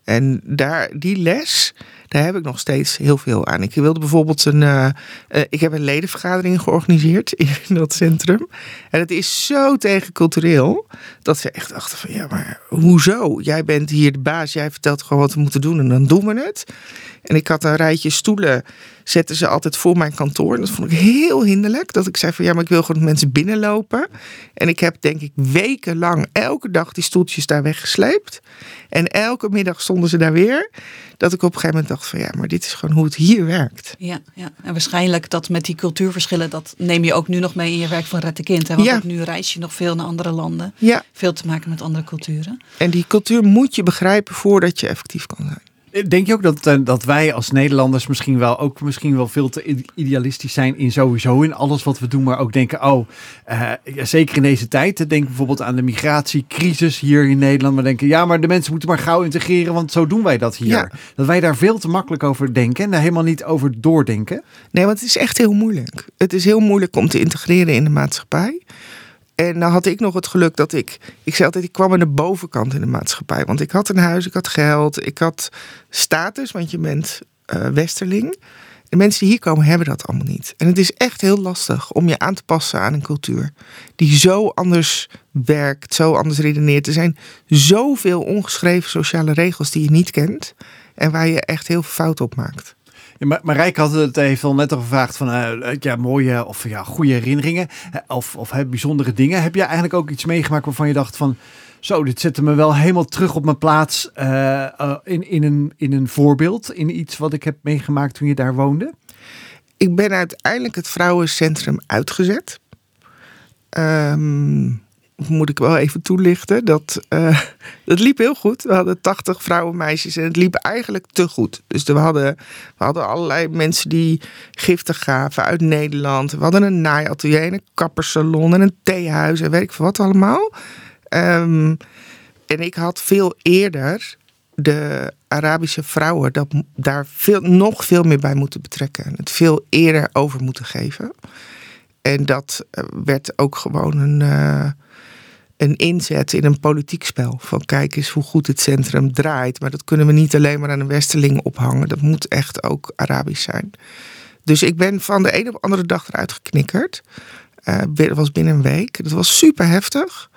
En daar, die les, daar heb ik nog steeds heel veel aan. Ik wilde bijvoorbeeld een. Uh, uh, ik heb een ledenvergadering georganiseerd in dat centrum. En het is zo tegencultureel. Dat ze echt dachten van ja, maar hoezo? Jij bent hier de baas, jij vertelt gewoon wat we moeten doen en dan doen we het. En ik had een rijtje stoelen, zetten ze altijd voor mijn kantoor. En dat vond ik heel hinderlijk. Dat ik zei van ja, maar ik wil gewoon dat mensen binnenlopen. En ik heb denk ik wekenlang elke dag die stoeltjes daar weggesleept. En elke middag stonden ze daar weer. Dat ik op een gegeven moment dacht van ja, maar dit is gewoon hoe het hier werkt. Ja, ja. en waarschijnlijk dat met die cultuurverschillen, dat neem je ook nu nog mee in je werk van Red de Kind. Hè? Want Ja. ook nu reis je nog veel naar andere landen. Ja, Veel te maken met andere culturen. en die cultuur moet je begrijpen voordat je effectief kan zijn. Denk je ook dat, eh, dat wij als Nederlanders misschien wel ook misschien wel veel te idealistisch zijn in sowieso in alles wat we doen, maar ook denken, oh, eh, ja, zeker in deze tijd, eh, denk bijvoorbeeld aan de migratiecrisis hier in Nederland, maar denken, ja, maar de mensen moeten maar gauw integreren, want zo doen wij dat hier. Ja. Dat wij daar veel te makkelijk over denken en daar helemaal niet over doordenken. Nee, want het is echt heel moeilijk. Het is heel moeilijk om te integreren in de maatschappij. En nou had ik nog het geluk dat ik, ik zei altijd, ik kwam aan de bovenkant in de maatschappij. Want ik had een huis, ik had geld, ik had status, want je bent eh, westerling. De mensen die hier komen hebben dat allemaal niet. En het is echt heel lastig om je aan te passen aan een cultuur die zo anders werkt, zo anders redeneert. Er zijn zoveel ongeschreven sociale regels die je niet kent en waar je echt heel veel fout op maakt. Maar Marijke had het even al net al gevraagd van eh, ja, mooie of ja, goede herinneringen of, of hè, bijzondere dingen. Heb jij eigenlijk ook iets meegemaakt waarvan je dacht van zo, dit zette me wel helemaal terug op mijn plaats eh, eh, in, in, een, in een voorbeeld, in iets wat ik heb meegemaakt toen je daar woonde? ik ben uiteindelijk het vrouwencentrum uitgezet. Ehm, moet ik wel even toelichten. Dat, eh, dat liep heel goed. We hadden 80 vrouwen, meisjes en het liep eigenlijk te goed. Dus we hadden, we hadden allerlei mensen die giften gaven uit Nederland. We hadden een naaiatelier, en een kappersalon en een theehuis en weet ik wat allemaal. Ehm, en ik had veel eerder de Arabische vrouwen dat, daar veel, nog veel meer bij moeten betrekken. En het veel eerder over moeten geven. En dat eh, werd ook gewoon een, eh, een inzet in een politiek spel. Van kijk eens hoe goed het centrum draait. Maar dat kunnen we niet alleen maar aan een westerling ophangen. Dat moet echt ook Arabisch zijn. Dus ik ben van de een op de andere dag eruit geknikkerd. Eh, dat was binnen een week. Dat was super heftig.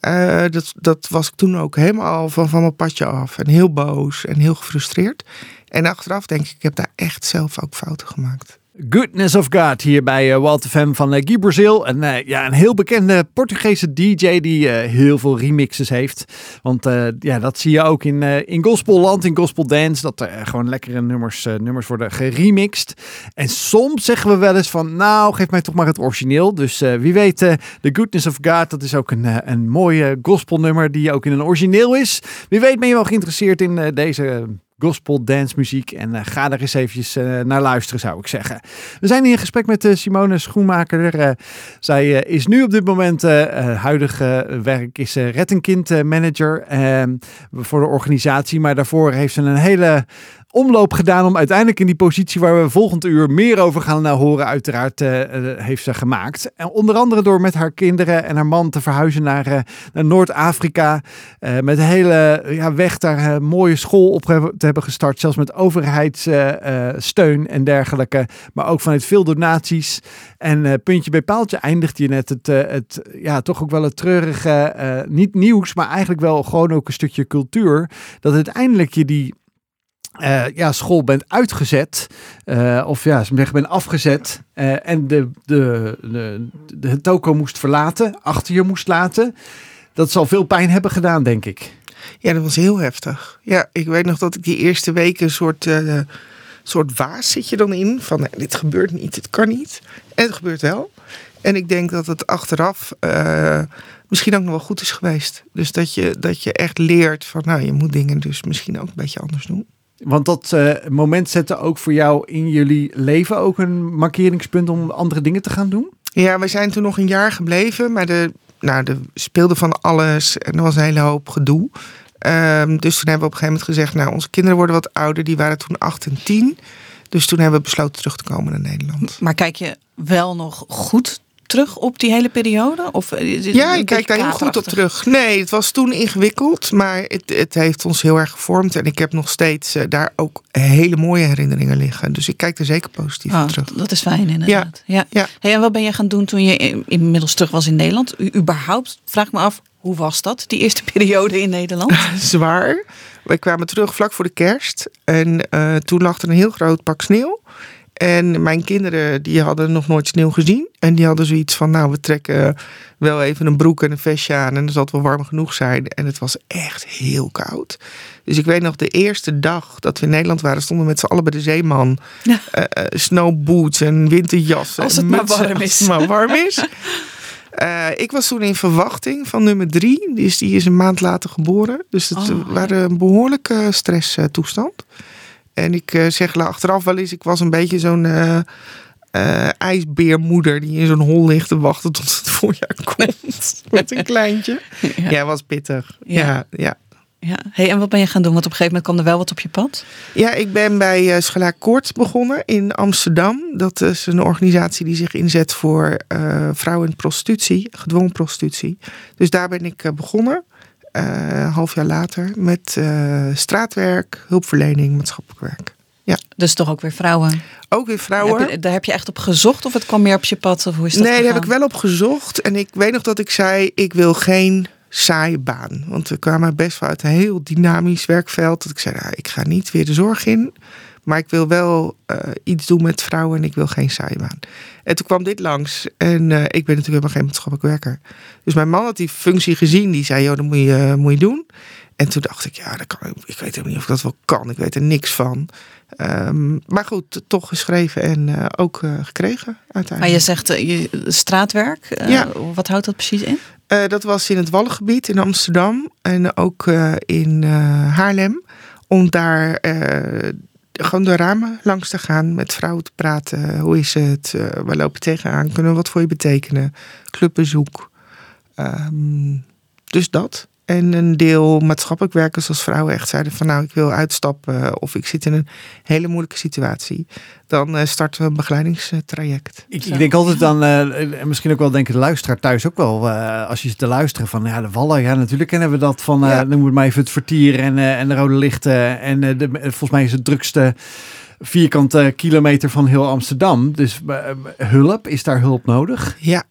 Uh, dat, dat was ik toen ook helemaal van, van mijn padje af. En heel boos en heel gefrustreerd. En achteraf denk ik, ik heb daar echt zelf ook fouten gemaakt. Goodness of God hier bij uh, Walter Fem van uh, Guy Brazil. En uh, ja, een heel bekende Portugese DJ die heel veel remixes heeft. Want ja, dat zie je ook in, in gospelland, in gospel dance. Dat er gewoon lekkere nummers, nummers worden geremixed. En soms zeggen we wel eens van, nou geef mij toch maar het origineel. Dus wie weet, The Goodness of God, dat is ook een, een mooie gospelnummer die ook in een origineel is. Wie weet ben je wel geïnteresseerd in deze gospel dance muziek. En ga er eens eventjes naar luisteren, zou ik zeggen. We zijn hier in gesprek met Simone Schoenmaker. zij is nu op dit moment huidige werk is Red manager voor de organisatie. Maar daarvoor heeft ze een hele omloop gedaan om uiteindelijk in die positie waar we volgend uur meer over gaan horen, uiteraard uh, heeft ze gemaakt. En onder andere door met haar kinderen en haar man te verhuizen naar, naar Noord-Afrika. Met een hele ja, weg daar een mooie school op te hebben gestart. Zelfs met overheidssteun en dergelijke. Maar ook vanuit veel donaties. En puntje bij paaltje eindigt je net het, het ja, toch ook wel het treurige, niet nieuws, maar eigenlijk wel gewoon ook een stukje cultuur. Dat uiteindelijk je die uh, ja, school bent uitgezet, uh, of ja, ze bent afgezet uh, en de, de, de, toko moest verlaten, achter je moest laten. Dat zal veel pijn hebben gedaan, denk ik. Ja, dat was heel heftig. Ja, ik weet nog dat ik die eerste weken een soort, soort waas zit je dan in. Van dit gebeurt niet, het kan niet. En het gebeurt wel. En ik denk dat het achteraf misschien ook nog wel goed is geweest. Dus dat je, dat je echt leert van, nou, je moet dingen dus misschien ook een beetje anders doen. Want dat uh, moment zette ook voor jou in jullie leven ook een markeringspunt om andere dingen te gaan doen? Ja, we zijn toen nog een jaar gebleven, maar de, nou, er speelde van alles en er was een hele hoop gedoe. Um, dus toen hebben we op een gegeven moment gezegd, nou, onze kinderen worden wat ouder, die waren toen 8 en 10. Dus toen hebben we besloten terug te komen naar Nederland. Maar kijk je wel nog goed terug op die hele periode? Of, eh, ja, ik kijk daar heel goed op terug. Nee, het was toen ingewikkeld, maar het, het heeft ons heel erg gevormd. En ik heb nog steeds uh, daar ook hele mooie herinneringen liggen. Dus ik kijk er zeker positief oh, op terug. Dat is fijn inderdaad. Ja. ja. Hey, en wat ben je gaan doen toen je inmiddels terug was in Nederland? U, überhaupt, vraag me af, hoe was dat, die eerste periode in Nederland? Zwaar. Wij kwamen terug vlak voor de kerst. En uh, toen lag er een heel groot pak sneeuw. En mijn kinderen die hadden nog nooit sneeuw gezien. En die hadden zoiets van, nou we trekken wel even een broek en een vestje aan. En dan zal het wel warm genoeg zijn. En het was echt heel koud. Dus ik weet nog de eerste dag dat we in Nederland waren, stonden we met z'n allen bij de zeeman. Ja. Uh, snowboots en winterjassen. Als het maar warm is. maar warm is. Uh, ik was toen in verwachting van nummer drie. Die is, die is een maand later geboren. Dus het oh. waren een behoorlijke stresstoestand. En ik uh, zeg achteraf wel eens, ik was een beetje zo'n uh, uh, ijsbeermoeder die in zo'n hol ligt te wachten tot het voorjaar komt. Met een kleintje. Ja, ja was pittig. Ja, ja. ja. Hey, en wat ben je gaan doen? Want op een gegeven moment kwam er wel wat op je pad. Ja, ik ben bij uh, Koorts begonnen in Amsterdam. Dat is een organisatie die zich inzet voor vrouwen in prostitutie, gedwongen prostitutie. Dus daar ben ik begonnen uh, half jaar later met uh, straatwerk, hulpverlening, maatschappelijk werk. Ja. Dus toch ook weer vrouwen? Ook weer vrouwen. Heb je, daar heb je echt op gezocht of het kwam meer op je pad? Of hoe is dat nee, daar heb ik wel op gezocht. En ik weet nog dat ik zei, ik wil geen saaie baan. Want we kwamen best wel uit een heel dynamisch werkveld. Dat ik zei, nou, ik ga niet weer de zorg in. Maar ik wil wel uh, iets doen met vrouwen en ik wil geen baan. En toen kwam dit langs. En uh, ik ben natuurlijk helemaal geen maatschappelijk werker. Dus mijn man had die functie gezien. Die zei, joh, dat moet je, uh, moet je doen. En toen dacht ik, ja, dat kan, ik weet helemaal niet of ik dat wel kan. Ik weet er niks van. Um, maar goed, toch geschreven en ook gekregen uiteindelijk. Maar je zegt je, straatwerk. ja. Wat houdt dat precies in? dat was in het Wallengebied in Amsterdam. En ook in Haarlem. Om daar gewoon de ramen langs te gaan, met vrouwen te praten. Hoe is het? Uh, waar lopen tegenaan? Kunnen we wat voor je betekenen? Clubbezoek. Um, dus dat. En een deel maatschappelijk werkers als vrouwen echt zeiden van nou ik wil uitstappen of ik zit in een hele moeilijke situatie. Dan uh, starten we een begeleidingstraject. Ik, ik denk altijd dan, uh, misschien ook wel denken de luisteraar thuis ook wel, uh, als je zit te luisteren van ja de wallen, ja natuurlijk kennen we dat van, ja. noem het maar even het vertier en, en de rode lichten. En de, volgens mij is het drukste vierkante kilometer van heel Amsterdam. Dus hulp, is daar hulp nodig? Ja.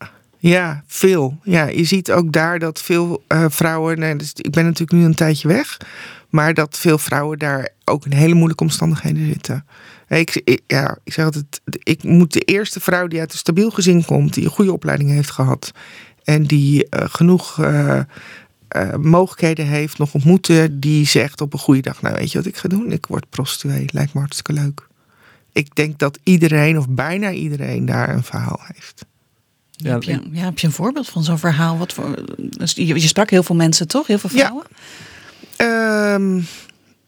Ja, veel. Ja, je ziet ook daar dat veel uh, vrouwen. Dus ik ben natuurlijk nu een tijdje weg. Maar dat veel vrouwen daar ook in hele moeilijke omstandigheden zitten. Ik, ja, ik zeg altijd, ik moet de eerste vrouw die uit een stabiel gezin komt, die een goede opleiding heeft gehad en die uh, genoeg uh, mogelijkheden heeft, nog ontmoeten, die zegt op een goede dag, nou weet je wat ik ga doen? Ik word prostituee, lijkt me hartstikke leuk. Ik denk dat iedereen of bijna iedereen daar een verhaal heeft. Ja, heb, je, ja, heb je een voorbeeld van zo'n verhaal? Wat voor, dus je, sprak heel veel mensen, toch? Heel veel vrouwen? Ja. Ehm,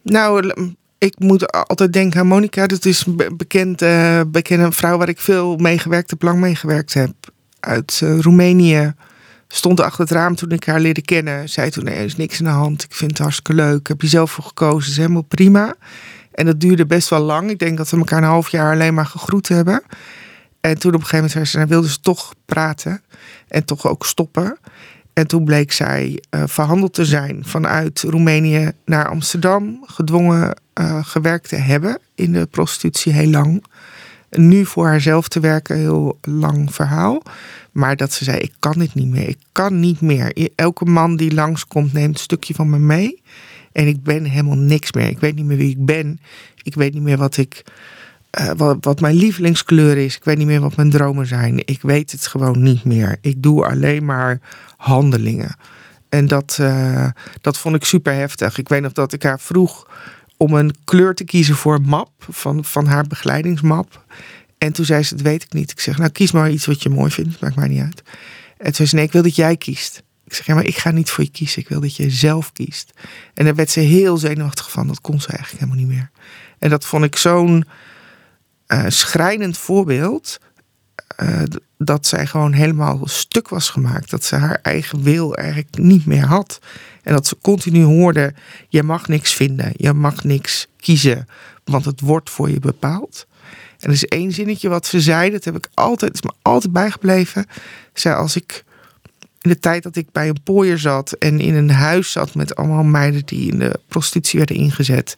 nou, ik moet altijd denken aan Monica. Dat is een bekend, uh, bekende vrouw waar ik veel meegewerkt heb, lang meegewerkt heb. Uit uh, Roemenië. Stond achter het raam toen ik haar leerde kennen. Zei toen, nee, er is niks aan de hand. Ik vind het hartstikke leuk. Heb je zelf voor gekozen. Is helemaal prima. En dat duurde best wel lang. Ik denk dat we elkaar een half jaar alleen maar gegroet hebben. En toen op een gegeven moment zei ze, nou, wilde ze toch praten. En toch ook stoppen. En toen bleek zij uh, verhandeld te zijn vanuit Roemenië naar Amsterdam. Gedwongen uh, gewerkt te hebben in de prostitutie heel lang. Nu voor haarzelf te werken, heel lang verhaal. Maar dat ze zei, ik kan dit niet meer. Ik kan niet meer. Elke man die langskomt neemt een stukje van me mee. En ik ben helemaal niks meer. Ik weet niet meer wie ik ben. Ik weet niet meer wat ik... Uh, wat, wat, mijn lievelingskleur is. Ik weet niet meer wat mijn dromen zijn. Ik weet het gewoon niet meer. Ik doe alleen maar handelingen. En dat, uh, dat vond ik super heftig. Ik weet nog dat ik haar vroeg om een kleur te kiezen voor een map. Van, van haar begeleidingsmap. En toen zei ze, dat weet ik niet. Ik zeg, nou kies maar iets wat je mooi vindt. Maakt mij niet uit. En toen zei ze, nee, ik wil dat jij kiest. Ik zeg, ja, maar ik ga niet voor je kiezen. Ik wil dat je zelf kiest. En daar werd ze heel zenuwachtig van. Dat kon ze eigenlijk helemaal niet meer. En dat vond ik zo'n schrijnend voorbeeld. Uh, dat zij gewoon helemaal stuk was gemaakt. Dat ze haar eigen wil eigenlijk niet meer had. En dat ze continu hoorde: je mag niks vinden, je mag niks kiezen, want het wordt voor je bepaald. En er is één zinnetje wat ze zei, dat heb ik altijd, is me altijd bijgebleven. Zij als ik in de tijd dat ik bij een pooier zat en in een huis zat met allemaal meiden die in de prostitutie werden ingezet,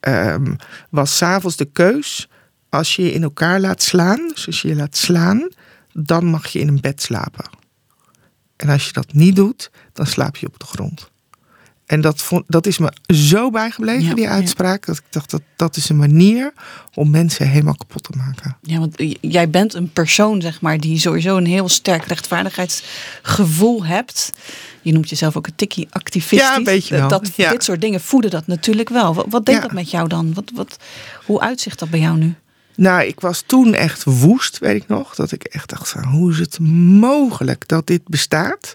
um, was s'avonds de keus als je je in elkaar laat slaan, dus als je je laat slaan, dan mag je in een bed slapen. En als je dat niet doet, dan slaap je op de grond. En dat, vond, dat is me zo bijgebleven, die uitspraak. Dat ik dacht, dat, dat is een manier om mensen helemaal kapot te maken. Ja, want jij bent een persoon, zeg maar, die sowieso een heel sterk rechtvaardigheidsgevoel hebt. Je noemt jezelf ook een tikkie activistisch. Ja, een beetje wel. Dat, ja. Dit soort dingen voeden dat natuurlijk wel. Wat, wat deed dat met jou dan? Wat, wat, hoe uitzicht dat bij jou nu? Nou, ik was toen echt woest, weet ik nog. Dat ik echt dacht van, hoe is het mogelijk dat dit bestaat?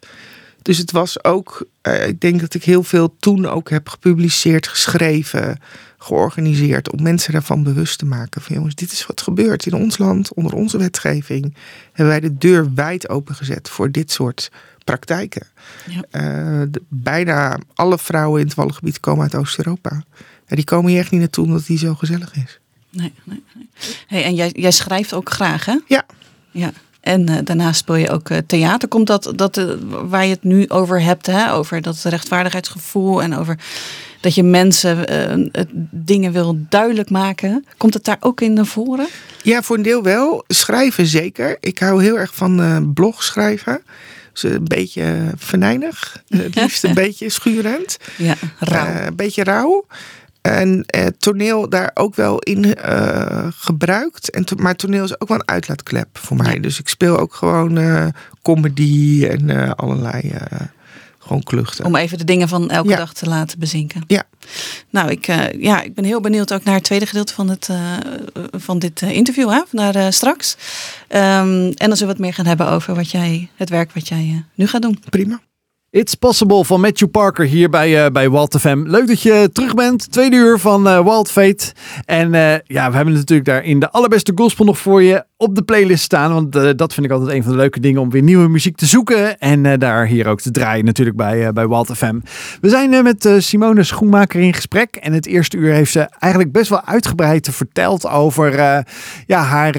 Dus het was ook, uh, ik denk dat ik heel veel toen ook heb gepubliceerd, geschreven, georganiseerd. Om mensen daarvan bewust te maken. Van jongens, dit is wat gebeurt in ons land, onder onze wetgeving. Hebben wij de deur wijd opengezet voor dit soort praktijken. Ja. Uh, de, bijna alle vrouwen in het Wallengebied komen uit Oost-Europa. Ja, die komen hier echt niet naartoe omdat die zo gezellig is. Nee, nee, nee. Hey, en jij, jij schrijft ook graag, hè? Ja. Ja. En uh, daarnaast speel je ook uh, theater. Komt dat, dat uh, waar je het nu over hebt, hè? over dat rechtvaardigheidsgevoel en over dat je mensen dingen wil duidelijk maken. Komt het daar ook in naar voren? Ja, voor een deel wel. Schrijven zeker. Ik hou heel erg van blog schrijven. Dus een beetje venijnig. Het liefst een beetje schurend. Ja, rauw. een beetje rauw. En eh, toneel daar ook wel in uh, gebruikt. En to maar toneel is ook wel een uitlaatklep voor mij. Dus ik speel ook gewoon uh, comedy en uh, allerlei gewoon kluchten. Om even de dingen van elke ja. dag te laten bezinken. Ja. Nou, ik, ja, ik ben heel benieuwd ook naar het tweede gedeelte van, het, van dit interview. Hè? Naar straks. Um, en dan zullen we het meer gaan hebben over wat jij, het werk wat jij nu gaat doen. Prima. It's Possible van Matthew Parker hier bij, uh, bij Walt FM. Leuk dat je terug bent. Tweede uur van uh, Wild Fate. En uh, ja, we hebben natuurlijk daar in de allerbeste gospel nog voor je op de playlist staan. Want dat vind ik altijd een van de leuke dingen om weer nieuwe muziek te zoeken. En daar hier ook te draaien natuurlijk bij, bij Wild FM. We zijn met Simone Schoenmaker in gesprek. En het eerste uur heeft ze eigenlijk best wel uitgebreid verteld over ja, haar,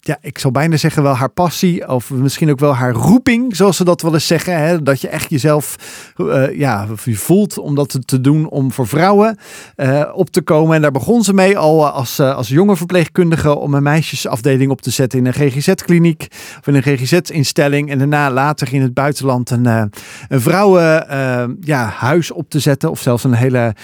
ja, ik zal bijna zeggen wel haar passie. Of misschien ook wel haar roeping, zoals ze dat wel eens zeggen. Hè? Dat je echt jezelf uh, ja, je voelt om dat te doen om voor vrouwen uh, op te komen. En daar begon ze mee al als, uh, als jonge verpleegkundige om een meisjesafdeling op te zetten in een GGZ-kliniek of in een GGZ-instelling. En daarna later in het buitenland een, een vrouwenhuis ja, op te zetten. Of zelfs een hele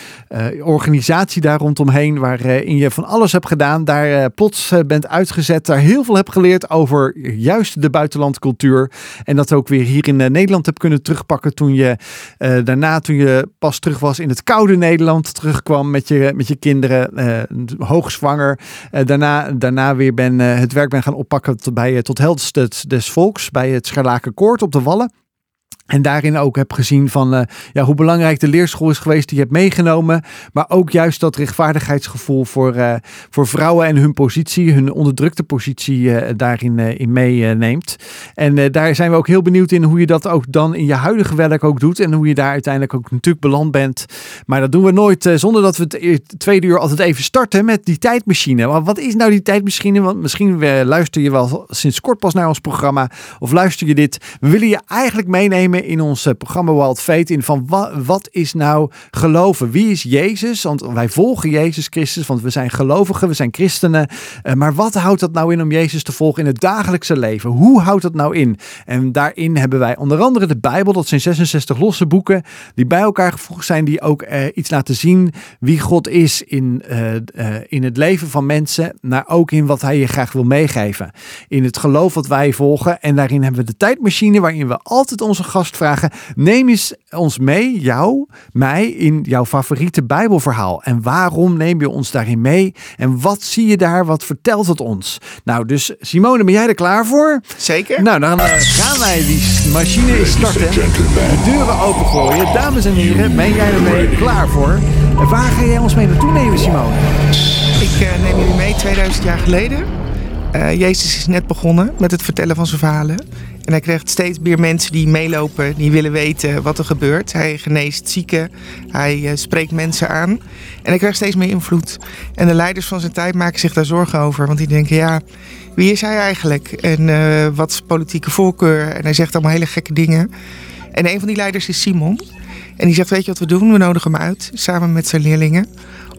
organisatie daar rondomheen waarin je van alles hebt gedaan. Daar plots bent uitgezet. Daar heel veel hebt geleerd over juist de buitenlandcultuur. En dat ook weer hier in Nederland hebt kunnen terugpakken toen je uh, daarna, toen je pas terug was in het koude Nederland, terugkwam met je, met je kinderen, uh, hoogzwanger. Uh, daarna, daarna weer ben, het werk ben gaan oppakken tot, bij, tot held des, volks bij het Scharlakenkoord op de Wallen. En daarin ook heb gezien van uh, ja, hoe belangrijk de leerschool is geweest die je hebt meegenomen. Maar ook juist dat rechtvaardigheidsgevoel voor, uh, voor vrouwen en hun positie, hun onderdrukte positie uh, daarin in meeneemt. en daar zijn we ook heel benieuwd in hoe je dat ook dan in je huidige werk ook doet. En hoe je daar uiteindelijk ook natuurlijk beland bent. Maar dat doen we nooit zonder dat we het tweede uur altijd even starten met die tijdmachine. Maar wat is nou die tijdmachine? Want misschien luister je wel sinds kort pas naar ons programma. Of luister je dit. We willen je eigenlijk meenemen in ons eh, programma Wild Fate in van wat, wat is nou geloven? Wie is Jezus? Want wij volgen Jezus Christus, want we zijn gelovigen, we zijn christenen. Eh, maar wat houdt dat nou in om Jezus te volgen in het dagelijkse leven? Hoe houdt dat nou in? En daarin hebben wij onder andere de Bijbel, dat zijn 66 losse boeken die bij elkaar gevoegd zijn, die ook uh, iets laten zien wie God is in, in het leven van mensen, maar ook in wat hij je graag wil meegeven. In het geloof wat wij volgen. En daarin hebben we de tijdmachine waarin we altijd onze gast vragen. Neem eens ons mee, jou, mij, in jouw favoriete Bijbelverhaal. En waarom neem je ons daarin mee? En wat zie je daar? Wat vertelt het ons? Nou, dus Simone, ben jij er klaar voor? Zeker. Nou, dan uh, gaan wij die machine starten. De deuren opengooien. Dames en heren, ben jij er klaar voor? En waar ga jij ons mee naartoe nemen, Simone? Ik uh, neem jullie mee 2000 jaar geleden. Uh, Jezus is net begonnen met het vertellen van zijn verhalen. En hij krijgt steeds meer mensen die meelopen, die willen weten wat er gebeurt. Hij geneest zieken, hij uh, spreekt mensen aan. En hij krijgt steeds meer invloed. En de leiders van zijn tijd maken zich daar zorgen over. Want die denken, ja, wie is hij eigenlijk? En uh, wat is politieke voorkeur? En hij zegt allemaal hele gekke dingen. En een van die leiders is Simon. En die zegt, weet je wat we doen? We nodigen hem uit, samen met zijn leerlingen,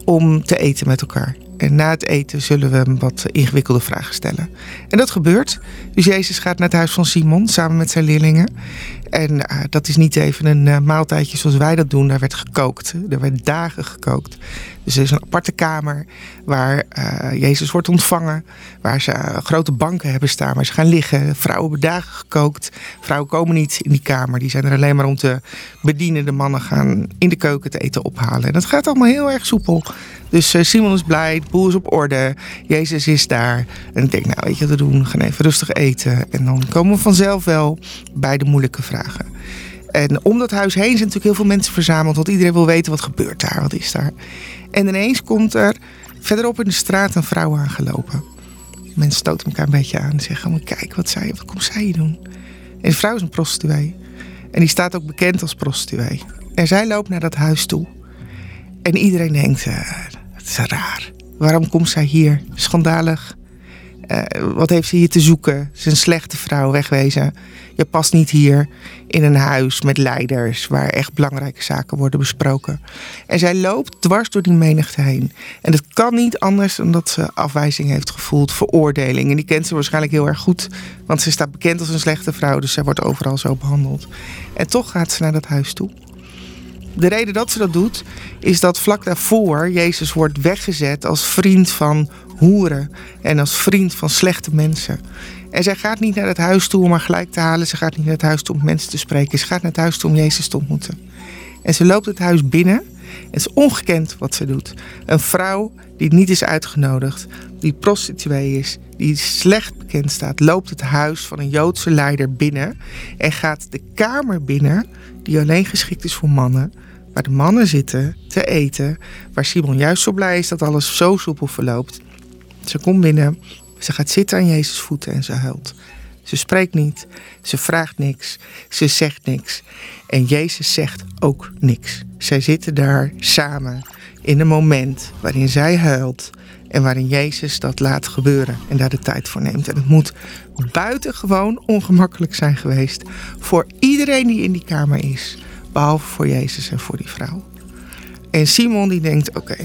om te eten met elkaar. En na het eten zullen we hem wat ingewikkelde vragen stellen. En dat gebeurt. Dus Jezus gaat naar het huis van Simon samen met zijn leerlingen. En uh, dat is niet even een uh, maaltijdje zoals wij dat doen. Daar werd gekookt. Er werd dagen gekookt. Dus er is een aparte kamer waar uh, Jezus wordt ontvangen. Waar ze grote banken hebben staan waar ze gaan liggen. Vrouwen hebben dagen gekookt. Vrouwen komen niet in die kamer. Die zijn er alleen maar om te bedienen. De mannen gaan in de keuken te eten ophalen. En dat gaat allemaal heel erg soepel. Dus Simon is blij, de boel is op orde. Jezus is daar. En ik denk, nou weet je wat we doen? Gaan even rustig eten. En dan komen we vanzelf wel bij de moeilijke En om dat huis heen zijn natuurlijk heel veel mensen verzameld. Want iedereen wil weten wat gebeurt daar, wat is daar. En ineens komt er verderop in de straat een vrouw aangelopen. Mensen stoten elkaar een beetje aan en zeggen: maar kijk, wat, zij, wat komt zij hier doen? En de vrouw is een prostituee. En die staat ook bekend als prostituee. En zij loopt naar dat huis toe. En iedereen denkt: uh, het is raar. Waarom komt zij hier? Schandalig. Uh, wat heeft ze hier te zoeken? Ze is een slechte vrouw, wegwezen. Je past niet hier in een huis met leiders waar echt belangrijke zaken worden besproken. En zij loopt dwars door die menigte heen. En het kan niet anders dan dat ze afwijzing heeft gevoeld, veroordeling. En die kent ze waarschijnlijk heel erg goed, want ze staat bekend als een slechte vrouw, dus zij wordt overal zo behandeld. En toch gaat ze naar dat huis toe. De reden dat ze dat doet, is dat vlak daarvoor Jezus wordt weggezet als vriend van hoeren en als vriend van slechte mensen. En zij gaat niet naar het huis toe om haar gelijk te halen. Ze gaat niet naar het huis toe om mensen te spreken. Ze gaat naar het huis toe om Jezus te ontmoeten. En ze loopt het huis binnen. Het is ongekend wat ze doet. Een vrouw die niet is uitgenodigd, die prostituee is, die slecht bekend staat, loopt het huis van een Joodse leider binnen en gaat de kamer binnen, die alleen geschikt is voor mannen, waar de mannen zitten te eten, waar Simon juist zo blij is dat alles zo soepel verloopt. Ze komt binnen, ze gaat zitten aan Jezus voeten en ze huilt. Ze spreekt niet, ze vraagt niks, ze zegt niks. En Jezus zegt ook niks. Zij zitten daar samen in een moment waarin zij huilt en waarin Jezus dat laat gebeuren en daar de tijd voor neemt. En het moet buitengewoon ongemakkelijk zijn geweest voor iedereen die in die kamer is, behalve voor Jezus en voor die vrouw. En Simon die denkt: oké,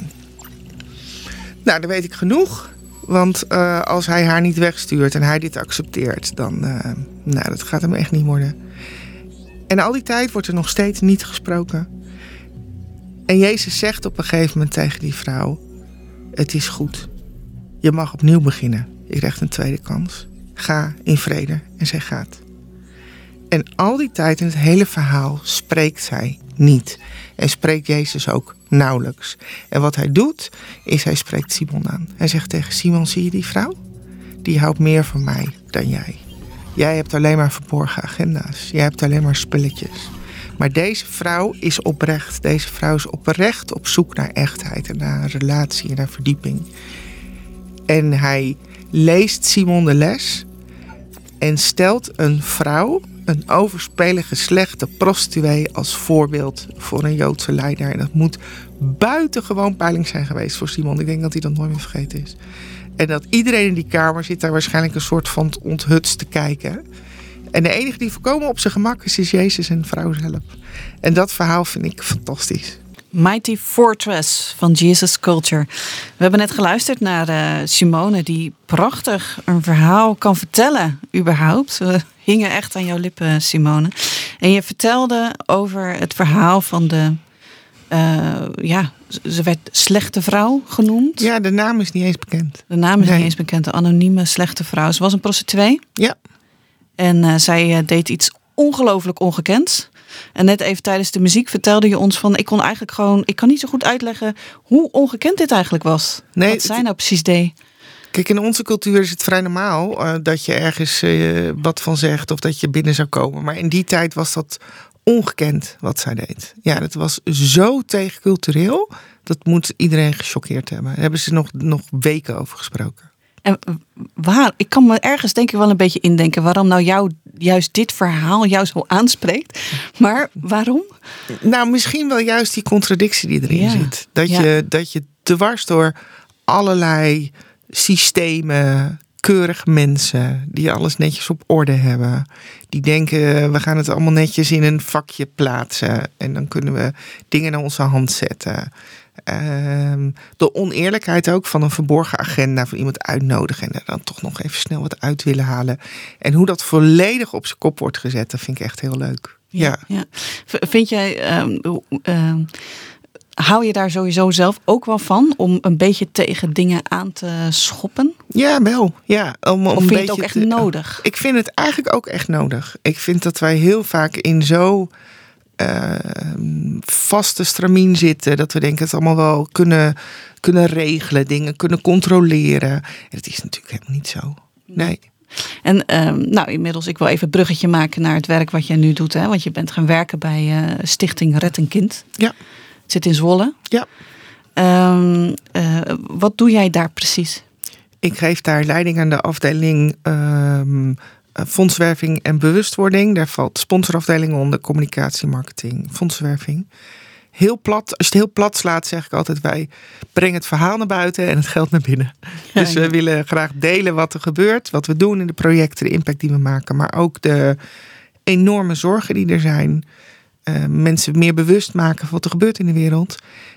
nou dan weet ik genoeg. Want uh, als hij haar niet wegstuurt en hij dit accepteert, dan uh, nou, dat gaat hem echt niet worden. En al die tijd wordt er nog steeds niet gesproken. En Jezus zegt op een gegeven moment tegen die vrouw: Het is goed. Je mag opnieuw beginnen. Je krijgt een tweede kans. Ga in vrede. En zij gaat. En al die tijd in het hele verhaal spreekt zij niet. En spreekt Jezus ook nauwelijks. En wat hij doet, is hij spreekt Simon aan. Hij zegt tegen Simon, zie je die vrouw? Die houdt meer van mij dan jij. Jij hebt alleen maar verborgen agenda's. Jij hebt alleen maar spulletjes. Maar deze vrouw is oprecht. Deze vrouw is oprecht op zoek naar echtheid en naar een relatie en naar verdieping. En hij leest Simon de Les en stelt een vrouw, een overspelige, slechte prostituee, als voorbeeld voor een Joodse leider. En dat moet buitengewoon peiling zijn geweest voor Simon. Ik denk dat hij dat nooit meer vergeten is. En dat iedereen in die kamer zit daar waarschijnlijk een soort van onthutst te kijken. En de enige die voorkomen op zijn gemak is, is Jezus en vrouw zelf. En dat verhaal vind ik fantastisch. Mighty Fortress van Jesus Culture. We hebben net geluisterd naar uh, Simone, die prachtig een verhaal kan vertellen, überhaupt. Hingen echt aan jouw lippen, Simone. En je vertelde over het verhaal van de. Uh, ja, ze werd slechte vrouw genoemd. Ja, de naam is niet eens bekend. De naam is niet eens bekend. De anonieme slechte vrouw. Ze was een prostituee. Ja. En uh, zij deed iets ongelooflijk ongekends. En net even tijdens de muziek vertelde je ons van ik kon eigenlijk gewoon, ik kan niet zo goed uitleggen hoe ongekend dit eigenlijk was. Nee, wat zij nou precies deed. Kijk, in onze cultuur is het vrij normaal uh, dat je ergens uh, wat van zegt of dat je binnen zou komen. Maar in die tijd was dat ongekend wat zij deed. Ja, dat was zo tegencultureel. Dat moet iedereen gechoqueerd hebben. Daar hebben ze nog, nog weken over gesproken. En waar, ik kan me ergens denk ik wel een beetje indenken waarom nou jou juist dit verhaal jou zo aanspreekt. Maar waarom? Nou, misschien wel juist die contradictie die erin zit. Dat, je, dat je dwars door allerlei systemen, keurige mensen die alles netjes op orde hebben. Die denken, we gaan het allemaal netjes in een vakje plaatsen. En dan kunnen we dingen naar onze hand zetten. Ehm, de oneerlijkheid ook van een verborgen agenda van iemand uitnodigen en er dan toch nog even snel wat uit willen halen. En hoe dat volledig op zijn kop wordt gezet, dat vind ik echt heel leuk. Ja. ja. Vind jij, um, hou je daar sowieso zelf ook wel van om een beetje tegen dingen aan te schoppen? Ja, wel. Ja, om, om of vind je het ook echt nodig? Ik vind het eigenlijk ook echt nodig. Ik vind dat wij heel vaak in zo uh, vaste stramien zitten. Dat we denken het allemaal wel kunnen, kunnen regelen, dingen kunnen controleren. En dat is natuurlijk helemaal niet zo. Nee. En uh, nou, inmiddels, ik wil even een bruggetje maken naar het werk wat jij nu doet. Hè? Want je bent gaan werken bij uh, Stichting Red een Kind. Ja. Zit in Zwolle. Ja. Um, wat doe jij daar precies? Ik geef daar leiding aan de afdeling ehm, eh, fondswerving en bewustwording. Daar valt sponsorafdeling onder, communicatie, marketing, fondswerving. Heel plat, als je het heel plat slaat, zeg ik altijd: wij brengen het verhaal naar buiten en het geld naar binnen. dus we willen graag delen wat er gebeurt, wat we doen in de projecten, de impact die we maken, maar ook de enorme zorgen die er zijn. Uh, mensen meer bewust maken van wat er gebeurt in de wereld.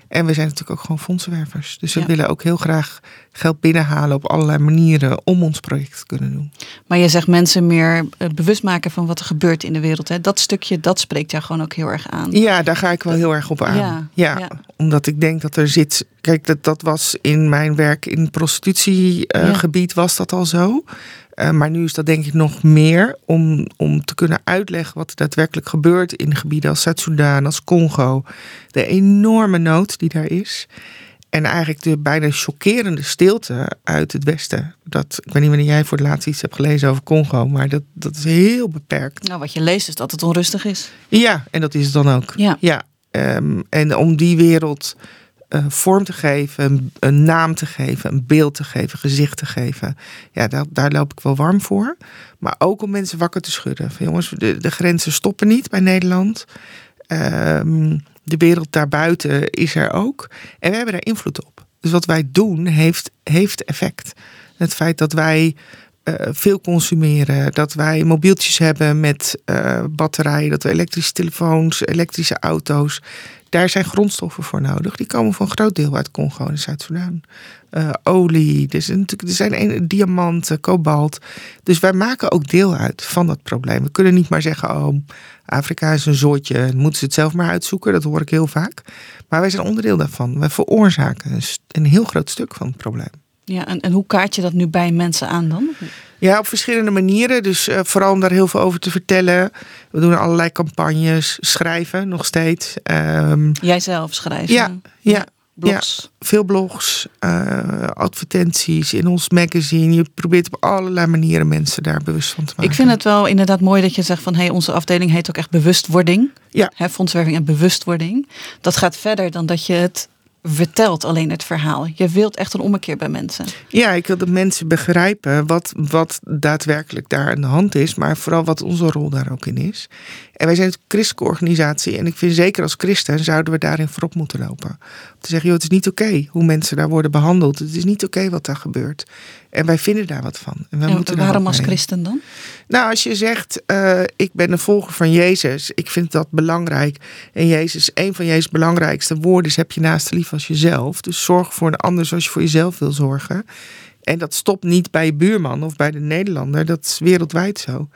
En we zijn natuurlijk ook gewoon fondsenwervers. Dus we willen ook heel graag geld binnenhalen op allerlei manieren om ons project te kunnen doen. Maar je zegt mensen meer eh, bewust maken van wat er gebeurt in de wereld. Hè? Dat stukje, dat spreekt jou gewoon ook heel erg aan. Ja, daar ga ik wel heel erg op aan. Ja, ja, omdat ik denk dat er zit. Kijk, dat, dat was in mijn werk in prostitutiegebied uh, was dat al zo. Uh, maar nu is dat denk ik nog meer om, om te kunnen uitleggen wat er daadwerkelijk gebeurt in gebieden als Zuid-Soedan, als Congo. De enorme nood die daar is. En eigenlijk de bijna chockerende stilte uit het Westen. Dat, ik weet niet wanneer jij voor het laatst iets hebt gelezen over Congo, maar dat, dat is heel beperkt. Nou, wat je leest is dat het onrustig is. Ja, en dat is het dan ook. Ja. ja um, en om die wereld uh, vorm te geven, een, naam te geven, een beeld te geven, gezicht te geven. Ja, daar, daar loop ik wel warm voor. Maar ook om mensen wakker te schudden. Van, jongens, de, de grenzen stoppen niet bij Nederland. Um, de wereld daarbuiten is er ook. En we hebben daar invloed op. Dus wat wij doen heeft, heeft effect. Het feit dat wij uh, veel consumeren, dat wij mobieltjes hebben met uh, batterijen, dat we elektrische telefoons, elektrische auto's, daar zijn grondstoffen voor nodig. Die komen voor een groot deel uit Congo en Zuid-Soedan. Uh, olie, er zijn, er zijn diamanten, kobalt. Dus wij maken ook deel uit van dat probleem. We kunnen niet maar zeggen, oh, Afrika is een soortje, moeten ze het zelf maar uitzoeken. Dat hoor ik heel vaak. Maar wij zijn onderdeel daarvan. Wij veroorzaken een, een heel groot stuk van het probleem. Ja, en, en hoe kaart je dat nu bij mensen aan dan? Ja, op verschillende manieren. Dus uh, vooral om daar heel veel over te vertellen. We doen allerlei campagnes, schrijven nog steeds. Um, Jij zelf schrijven? Ja, ja. Blogs. veel blogs, uh, advertenties in ons magazine. Je probeert op allerlei manieren mensen daar bewust van te maken. Ik vind het wel inderdaad mooi dat je zegt van... hé, hey, onze afdeling heet ook echt bewustwording. Ja. Hè, fondswerving en bewustwording. Dat gaat verder dan dat je het vertelt alleen het verhaal. Je wilt echt een ommekeer bij mensen. Ja, ik wil dat mensen begrijpen wat, wat daadwerkelijk daar aan de hand is, maar vooral wat onze rol daar ook in is. En wij zijn een christelijke organisatie en ik vind zeker als christen zouden we daarin voorop moeten lopen. Om te zeggen, joh, het is niet oké hoe mensen daar worden behandeld. Het is niet oké wat daar gebeurt. En wij vinden daar wat van. En, wij en moeten waarom als christen dan? Nou, als je zegt, uh, ik ben een volger van Jezus, ik vind dat belangrijk. En Jezus, een van Jezus' belangrijkste woorden is, heb je naast lief als jezelf. Dus zorg voor een ander zoals je voor jezelf wil zorgen. En dat stopt niet bij je buurman of bij de Nederlander. Dat is wereldwijd zo.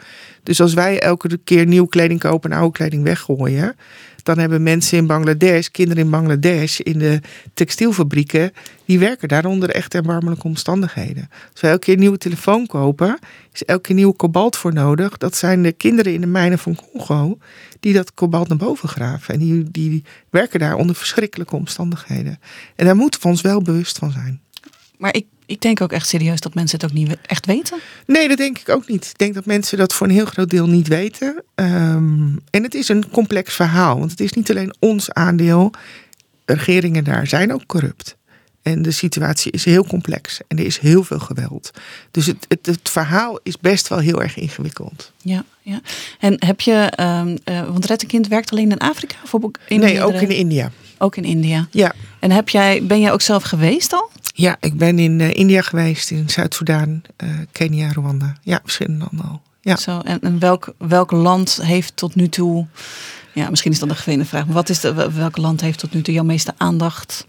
Dus als wij elke keer nieuwe kleding kopen en oude kleding weggooien. Dan hebben mensen in Bangladesh, kinderen in Bangladesh, in de textielfabrieken, die werken daaronder echt erbarmelijke omstandigheden. Als wij elke keer een nieuwe telefoon kopen, is elke keer nieuwe kobalt voor nodig. Dat zijn de kinderen in de mijnen van Congo die dat kobalt naar boven graven. En die, die werken daar onder verschrikkelijke omstandigheden. En daar moeten we ons wel bewust van zijn. Maar ik, ik denk ook echt serieus dat mensen het ook niet echt weten. Nee, dat denk ik ook niet. Ik denk dat mensen dat voor een heel groot deel niet weten. Um, en het is een complex verhaal. Want het is niet alleen ons aandeel. Regeringen daar zijn ook corrupt. En de situatie is heel complex en er is heel veel geweld. Dus het, het, het verhaal is best wel heel erg ingewikkeld. Ja, ja. En heb je, um, uh, want Red Kind werkt alleen in Afrika? Of ook in nee, ook in India. Ook in India. Ja. En heb jij, ben jij ook zelf geweest al? Ja, ik ben in uh, India geweest, in Zuid-Soedan, uh, Kenia, Rwanda. Ja, verschillende landen al. Ja. Zo, en, en welk, welk land heeft tot nu toe, ja, misschien is dat een gewene vraag, maar wat is de, welk land heeft tot nu toe jouw meeste aandacht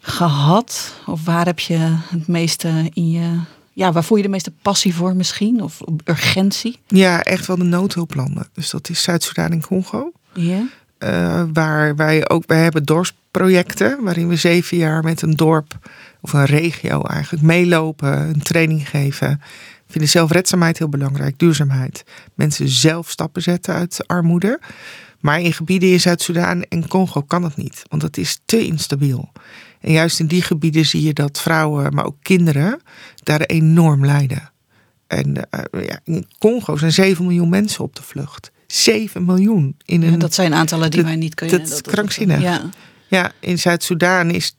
gehad? Of waar heb je het meeste in je, ja, waar voel je de meeste passie voor misschien? Of urgentie? Ja, echt wel de noodhulplanden. Dus dat is Zuid-Soedan en Congo. Ja. Uh, waar wij ook, wij hebben dorpsprojecten waarin we zeven jaar met een dorp of een regio eigenlijk meelopen, een training geven. Ik vind zelfredzaamheid heel belangrijk, duurzaamheid. Mensen zelf stappen zetten uit armoede. Maar in gebieden in Zuid-Soedan en Congo kan dat niet, want dat is te instabiel. En juist in die gebieden zie je dat vrouwen, maar ook kinderen, daar enorm lijden. En uh, ja, in Congo zijn 7 miljoen mensen op de vlucht. 7 miljoen. In een, ja, dat zijn aantallen die dat, wij niet kunnen. Dat is krankzinnig. Ja. ja, in Zuid-Soedan is 80%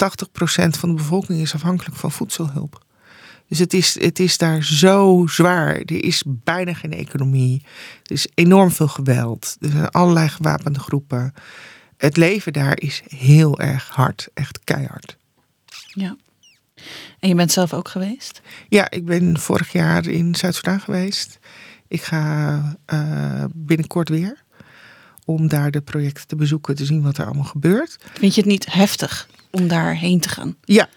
van de bevolking is afhankelijk van voedselhulp. Dus het is, het is daar zo zwaar. Er is bijna geen economie. Er is enorm veel geweld. Er zijn allerlei gewapende groepen. Het leven daar is heel erg hard. Echt keihard. Ja. En je bent zelf ook geweest? Ja, ik ben vorig jaar in Zuid-Soedan geweest. Ik ga uh, binnenkort weer. Om daar de projecten te bezoeken, te zien wat er allemaal gebeurt. Vind je het niet heftig om daarheen te gaan? Ja,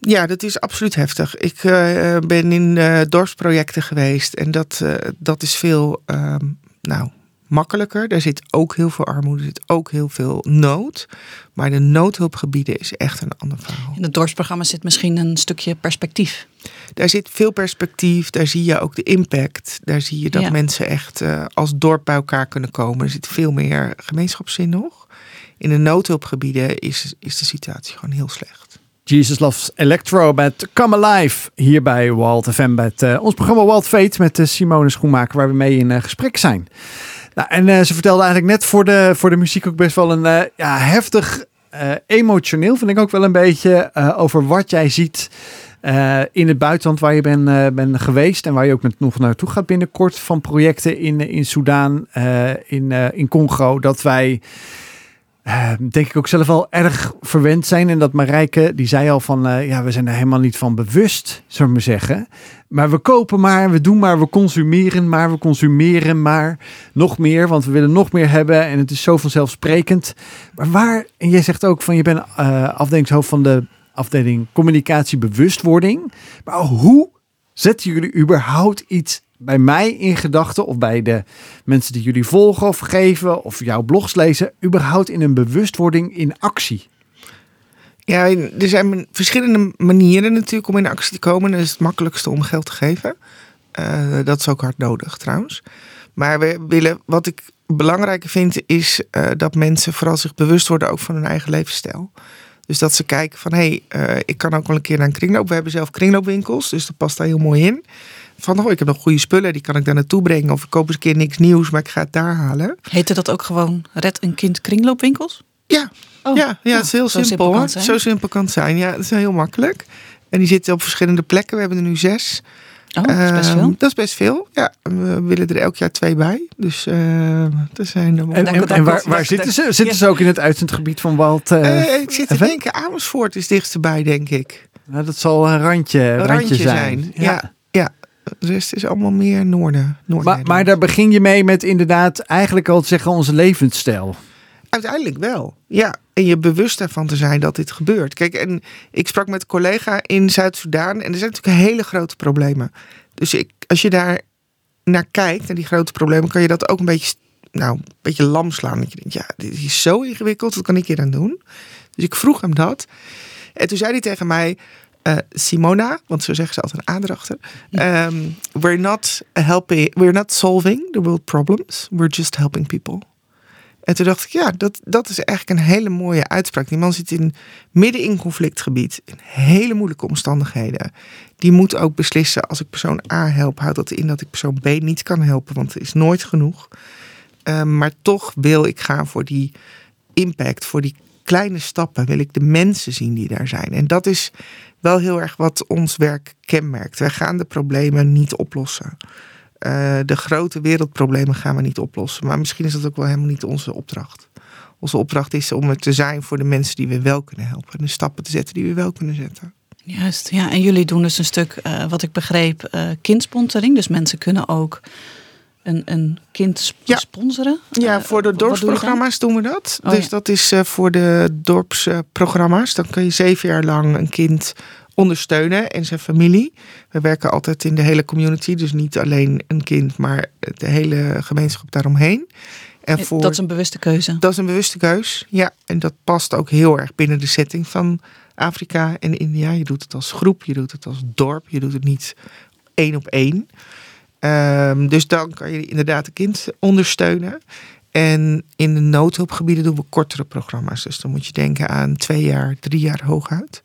ja, dat is absoluut heftig. Ik uh, ben in uh, dorpsprojecten geweest en dat, uh, dat is veel nou, makkelijker. Daar zit ook heel veel armoede, er zit ook heel veel nood. Maar de noodhulpgebieden is echt een ander verhaal. In het dorpsprogramma zit misschien een stukje perspectief. Daar zit veel perspectief, daar zie je ook de impact. Daar zie je dat ja. mensen echt als dorp bij elkaar kunnen komen. Er zit veel meer gemeenschapszin nog. In de noodhulpgebieden is, is de situatie gewoon heel slecht. Jesus Loves Electro met Come Alive hier bij Walt FM. Met uh, ons programma Walt Fate met uh, Simone Schoenmaker waar we mee in uh, gesprek zijn. Nou, en ze vertelde eigenlijk net voor de, voor de muziek ook best wel een ja, heftig, emotioneel vind ik ook wel een beetje over wat jij ziet in het buitenland waar je bent ben geweest en waar je ook met, nog naartoe gaat binnenkort van projecten in, in Soudaan, in, in Congo. Dat wij uh, denk ik ook zelf wel erg verwend zijn. En dat Marijke, die zei al van, uh, ja, we zijn er helemaal niet van bewust, zullen we maar zeggen. Maar we kopen maar, we doen maar, we consumeren maar, we consumeren maar nog meer. Want we willen nog meer hebben en het is zo vanzelfsprekend. Maar waar, en jij zegt ook van, je bent uh, afdelingshoofd van de afdeling communicatie bewustwording. Maar hoe zetten jullie überhaupt iets bij mij in gedachten of bij de mensen die jullie volgen of geven of jouw blogs lezen, überhaupt in een bewustwording in actie? Ja, er zijn verschillende manieren natuurlijk om in actie te komen. Dat is het makkelijkste om geld te geven. Uh, dat is ook hard nodig trouwens. Maar we willen, wat ik belangrijker vind, is uh, dat mensen vooral zich bewust worden ook van hun eigen levensstijl. Dus dat ze kijken van, hé, hey, ik kan ook wel een keer naar een kringloop. We hebben zelf kringloopwinkels, dus dat past daar heel mooi in. Van, oh, ik heb nog goede spullen, die kan ik daar naartoe brengen. Of ik koop eens een keer niks nieuws, maar ik ga het daar halen. Heette dat ook gewoon Red een Kind kringloopwinkels? Ja, oh, ja, ja, het is heel simpel. simpel zo simpel kan het zijn. Ja, het is heel makkelijk. En die zitten op verschillende plekken. We hebben er nu zes. Oh, dat is best veel. Ehm, dat is best veel. Ja, we willen er elk jaar twee bij. Dus uh, er zijn er En, en, en waar, waar zitten ze? Zitten ze ook in het uitzendgebied van Walt? Uh, ik zit te denken, Amersfoort is dichtstbij, denk ik. Nou, dat zal een randje, een randje, zijn. zijn. Ja. ja. De rest is allemaal meer noorden. maar, maar daar begin je mee met inderdaad eigenlijk al te zeggen onze levensstijl. Uiteindelijk wel, ja. En je bewust ervan te zijn dat dit gebeurt. Kijk, en ik sprak met een collega in Zuid-Soedan en er zijn natuurlijk hele grote problemen. Dus ik, als je daar naar kijkt, naar die grote problemen, kan je dat ook een beetje, nou, een beetje lam slaan. Dat je denkt, ja, dit is zo ingewikkeld, wat kan ik hier aan doen? Dus ik vroeg hem dat. En toen zei hij tegen mij, uh, Simona, want zo zeggen ze altijd een aandrachter. Um, we're not helping, we're not solving the world problems, we're just helping people. En toen dacht ik, ja, dat, dat is eigenlijk een hele mooie uitspraak. Die man zit in, midden in conflictgebied, in hele moeilijke omstandigheden. Die moet ook beslissen, als ik persoon A help, houdt dat in dat ik persoon B niet kan helpen, want het is nooit genoeg. Ehm, maar toch wil ik gaan voor die impact, voor die kleine stappen, wil ik de mensen zien die daar zijn. En dat is wel heel erg wat ons werk kenmerkt. Wij gaan de problemen niet oplossen. Uh, de grote wereldproblemen gaan we niet oplossen. Maar misschien is dat ook wel helemaal niet onze opdracht. Onze opdracht is om er te zijn voor de mensen die we wel kunnen helpen. En de stappen te zetten die we wel kunnen zetten. Juist, ja. En jullie doen dus een stuk, uh, wat ik begreep, uh, kindsponsoring. Dus mensen kunnen ook een, een kind sponsoren. Ja, voor de dorpsprogramma's doen we dat. Oh, dus dat is voor de dorpsprogramma's. Dan kun je zeven jaar lang een kind ondersteunen en zijn familie. We werken altijd in de hele community, dus niet alleen een kind, maar de hele gemeenschap daaromheen. En voor, dat is een bewuste keuze. Dat is een bewuste keus, ja. En dat past ook heel erg binnen de setting van Afrika en India. Je doet het als groep, je doet het als dorp, je doet het niet één op één. Um, dus dan kan je inderdaad een kind ondersteunen. En in de noodhulpgebieden doen we kortere programma's. Dus dan moet je denken aan twee jaar, drie jaar hooguit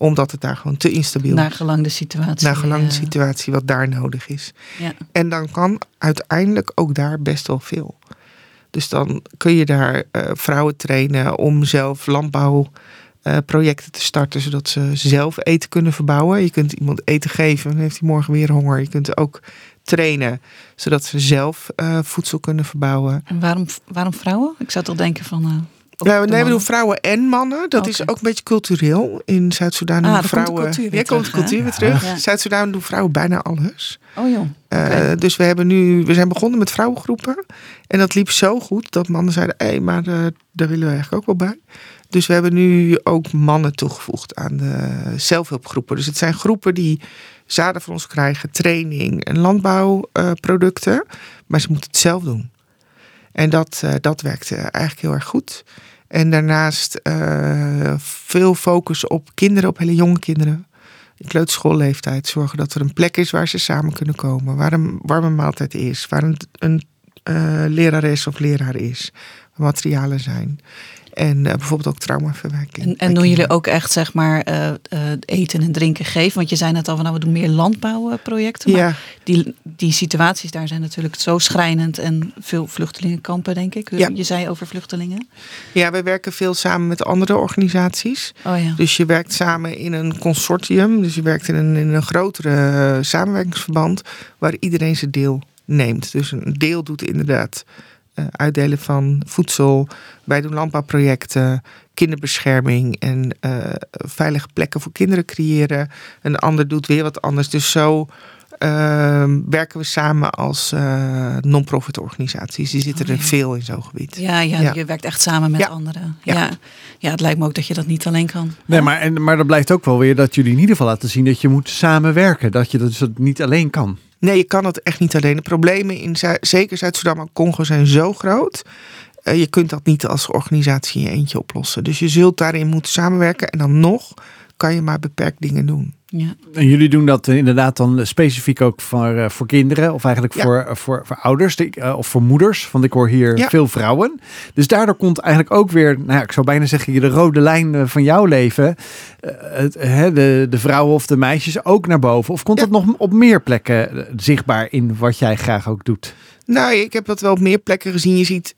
omdat het daar gewoon te instabiel is. Naar gelang de situatie. Naar gelang de situatie wat daar nodig is. Ja. En dan kan uiteindelijk ook daar best wel veel. Dus dan kun je daar uh, vrouwen trainen om zelf landbouwprojecten uh, te starten, zodat ze zelf eten kunnen verbouwen. Je kunt iemand eten geven, dan heeft hij morgen weer honger. Je kunt ook trainen, zodat ze zelf uh, voedsel kunnen verbouwen. En waarom, waarom vrouwen? Ik zou toch denken van nee, we doen vrouwen en mannen. Dat is ook een beetje cultureel. In Zuid-Soedan ah, doen vrouwen. Komt ja, komt de cultuur weer terug. Zuid-Soedan doen vrouwen bijna alles. Oh joh. Uh, dus we hebben nu, we zijn begonnen met vrouwengroepen. En dat liep zo goed dat mannen zeiden: hé, hey, maar uh, daar willen we eigenlijk ook wel bij. Dus we hebben nu ook mannen toegevoegd aan de zelfhulpgroepen. Dus het zijn groepen die zaden van ons krijgen, training en landbouwproducten. Uh, maar ze moeten het zelf doen. En dat, uh, dat werkt eigenlijk heel erg goed. En daarnaast uh, veel focus op kinderen, op hele jonge kinderen. In kleuterschoolleeftijd. Zorgen dat er een plek is waar ze samen kunnen komen. Waar een warme maaltijd is. Waar een, uh, lerares of leraar is. Materialen zijn. En uh, bijvoorbeeld ook traumaverwerking. En, en doen jullie ook echt zeg maar uh, uh, eten en drinken geven? Want je zei net al van nou we doen meer landbouwprojecten. Maar ja. die, die situaties daar zijn natuurlijk zo schrijnend. En veel vluchtelingenkampen denk ik. Ja. Je zei over vluchtelingen. Ja, we werken veel samen met andere organisaties. Oh ja. Dus je werkt samen in een consortium. Dus je werkt in een, in een grotere samenwerkingsverband. Waar iedereen zijn deel neemt. Dus een deel doet inderdaad uitdelen van voedsel. Wij doen landbouwprojecten, kinderbescherming en uh, veilige plekken voor kinderen creëren. Een ander doet weer wat anders. Dus zo uh, werken we samen als uh, non-profit organisaties. Die zitten oh, er veel in zo'n gebied. Ja, ja, ja, je werkt echt samen met ja. anderen. Ja. ja. Ja. het lijkt me ook dat je dat niet alleen kan. Nee, maar, en, maar dat blijkt ook wel weer dat jullie in ieder geval laten zien dat je moet samenwerken. Dat je dat dus niet alleen kan. Nee, je kan het echt niet alleen. De problemen in zeker Zuid-Soedan en Congo zijn zo groot. Uh, je kunt dat niet als organisatie in je eentje oplossen. Dus je zult daarin moeten samenwerken. En dan nog kan je maar beperkt dingen doen. Ja. En jullie doen dat eh, inderdaad dan specifiek ook voor, eh, voor kinderen of eigenlijk Ja. voor, eh, voor, voor ouders of voor moeders. Want ik hoor hier Ja. veel vrouwen. Dus daardoor komt eigenlijk ook weer, nou ja, ik zou bijna zeggen, de rode lijn van jouw leven. het, hè, de, de vrouwen of de meisjes ook naar boven. Of komt dat nog op meer plekken zichtbaar in wat jij graag ook doet? Nou, ik heb dat wel op meer plekken gezien. Je ziet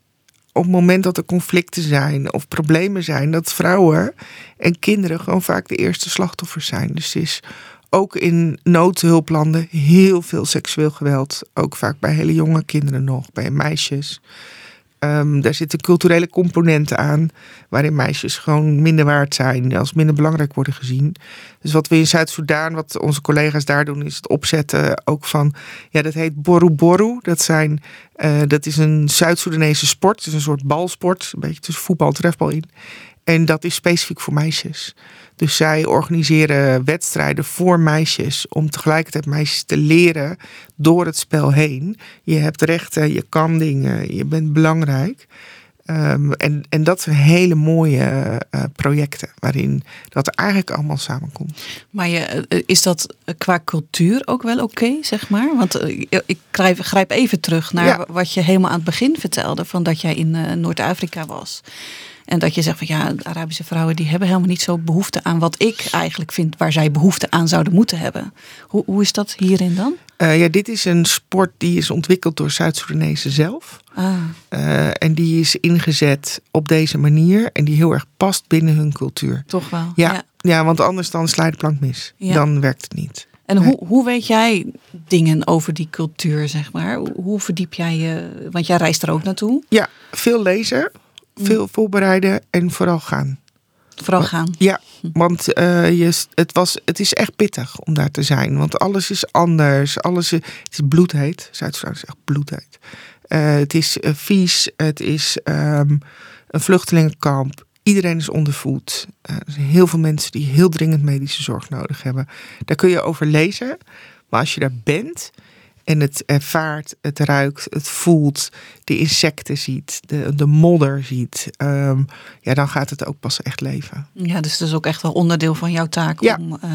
op het moment dat er conflicten zijn of problemen zijn, dat vrouwen en kinderen gewoon vaak de eerste slachtoffers zijn. Dus het is ook in noodhulplanden heel veel seksueel geweld. Ook vaak bij hele jonge kinderen nog, bij meisjes. Ehm, daar zitten culturele componenten aan, waarin meisjes gewoon minder waard zijn, als minder belangrijk worden gezien. Dus wat we in Zuid-Soedan, wat onze collega's daar doen, is het opzetten ook van, ja, dat heet boru boru. Dat, zijn, eh, dat is een Zuid-Soedanese sport, is een soort balsport, een beetje tussen voetbal en trefbal in. En dat is specifiek voor meisjes. Dus zij organiseren wedstrijden voor meisjes om tegelijkertijd meisjes te leren door het spel heen. Je hebt rechten, je kan dingen, je bent belangrijk. Ehm, en, en dat zijn hele mooie eh, projecten waarin dat eigenlijk allemaal samenkomt. Maar je, eh, is dat eh, qua cultuur ook wel oké, zeg maar? Want ik grijp, grijp even terug naar Ja. wat je helemaal aan het begin vertelde, van dat jij in Noord-Afrika was. En dat je zegt van ja, Arabische vrouwen die hebben helemaal niet zo behoefte aan wat ik eigenlijk vind waar zij behoefte aan zouden moeten hebben. Hoe, hoe is dat hierin dan? Eh, ja, dit is een sport die is ontwikkeld door Zuid-Soedanezen zelf. Ah, Eh, en die is ingezet op deze manier en die heel erg past binnen hun cultuur. toch wel. Ja, ja. want anders dan sla je de plank mis. Ja. Dan werkt het niet. En Nee. hoe, hoe weet jij dingen over die cultuur, zeg maar? Hoe, hoe verdiep jij je? Want jij reist er ook naartoe. Ja, veel lezen, veel voorbereiden en vooral gaan. Vooral gaan. Ja, want eh, je, het, was, het is echt pittig om daar te zijn. Want alles is anders. Alles is, het is bloedheet. Zuid-Soedan is echt bloedheet. Eh, het is eh, vies. Het is ehm, een vluchtelingenkamp. Iedereen is ondervoed. Er zijn heel veel mensen die heel dringend medische zorg nodig hebben. Daar kun je over lezen. Maar als je daar bent en het ervaart, het ruikt, het voelt, de insecten ziet, de, de modder ziet, ehm, ja, dan gaat het ook pas echt leven. Ja, dus het is ook echt wel onderdeel van jouw taak Ja. om eh,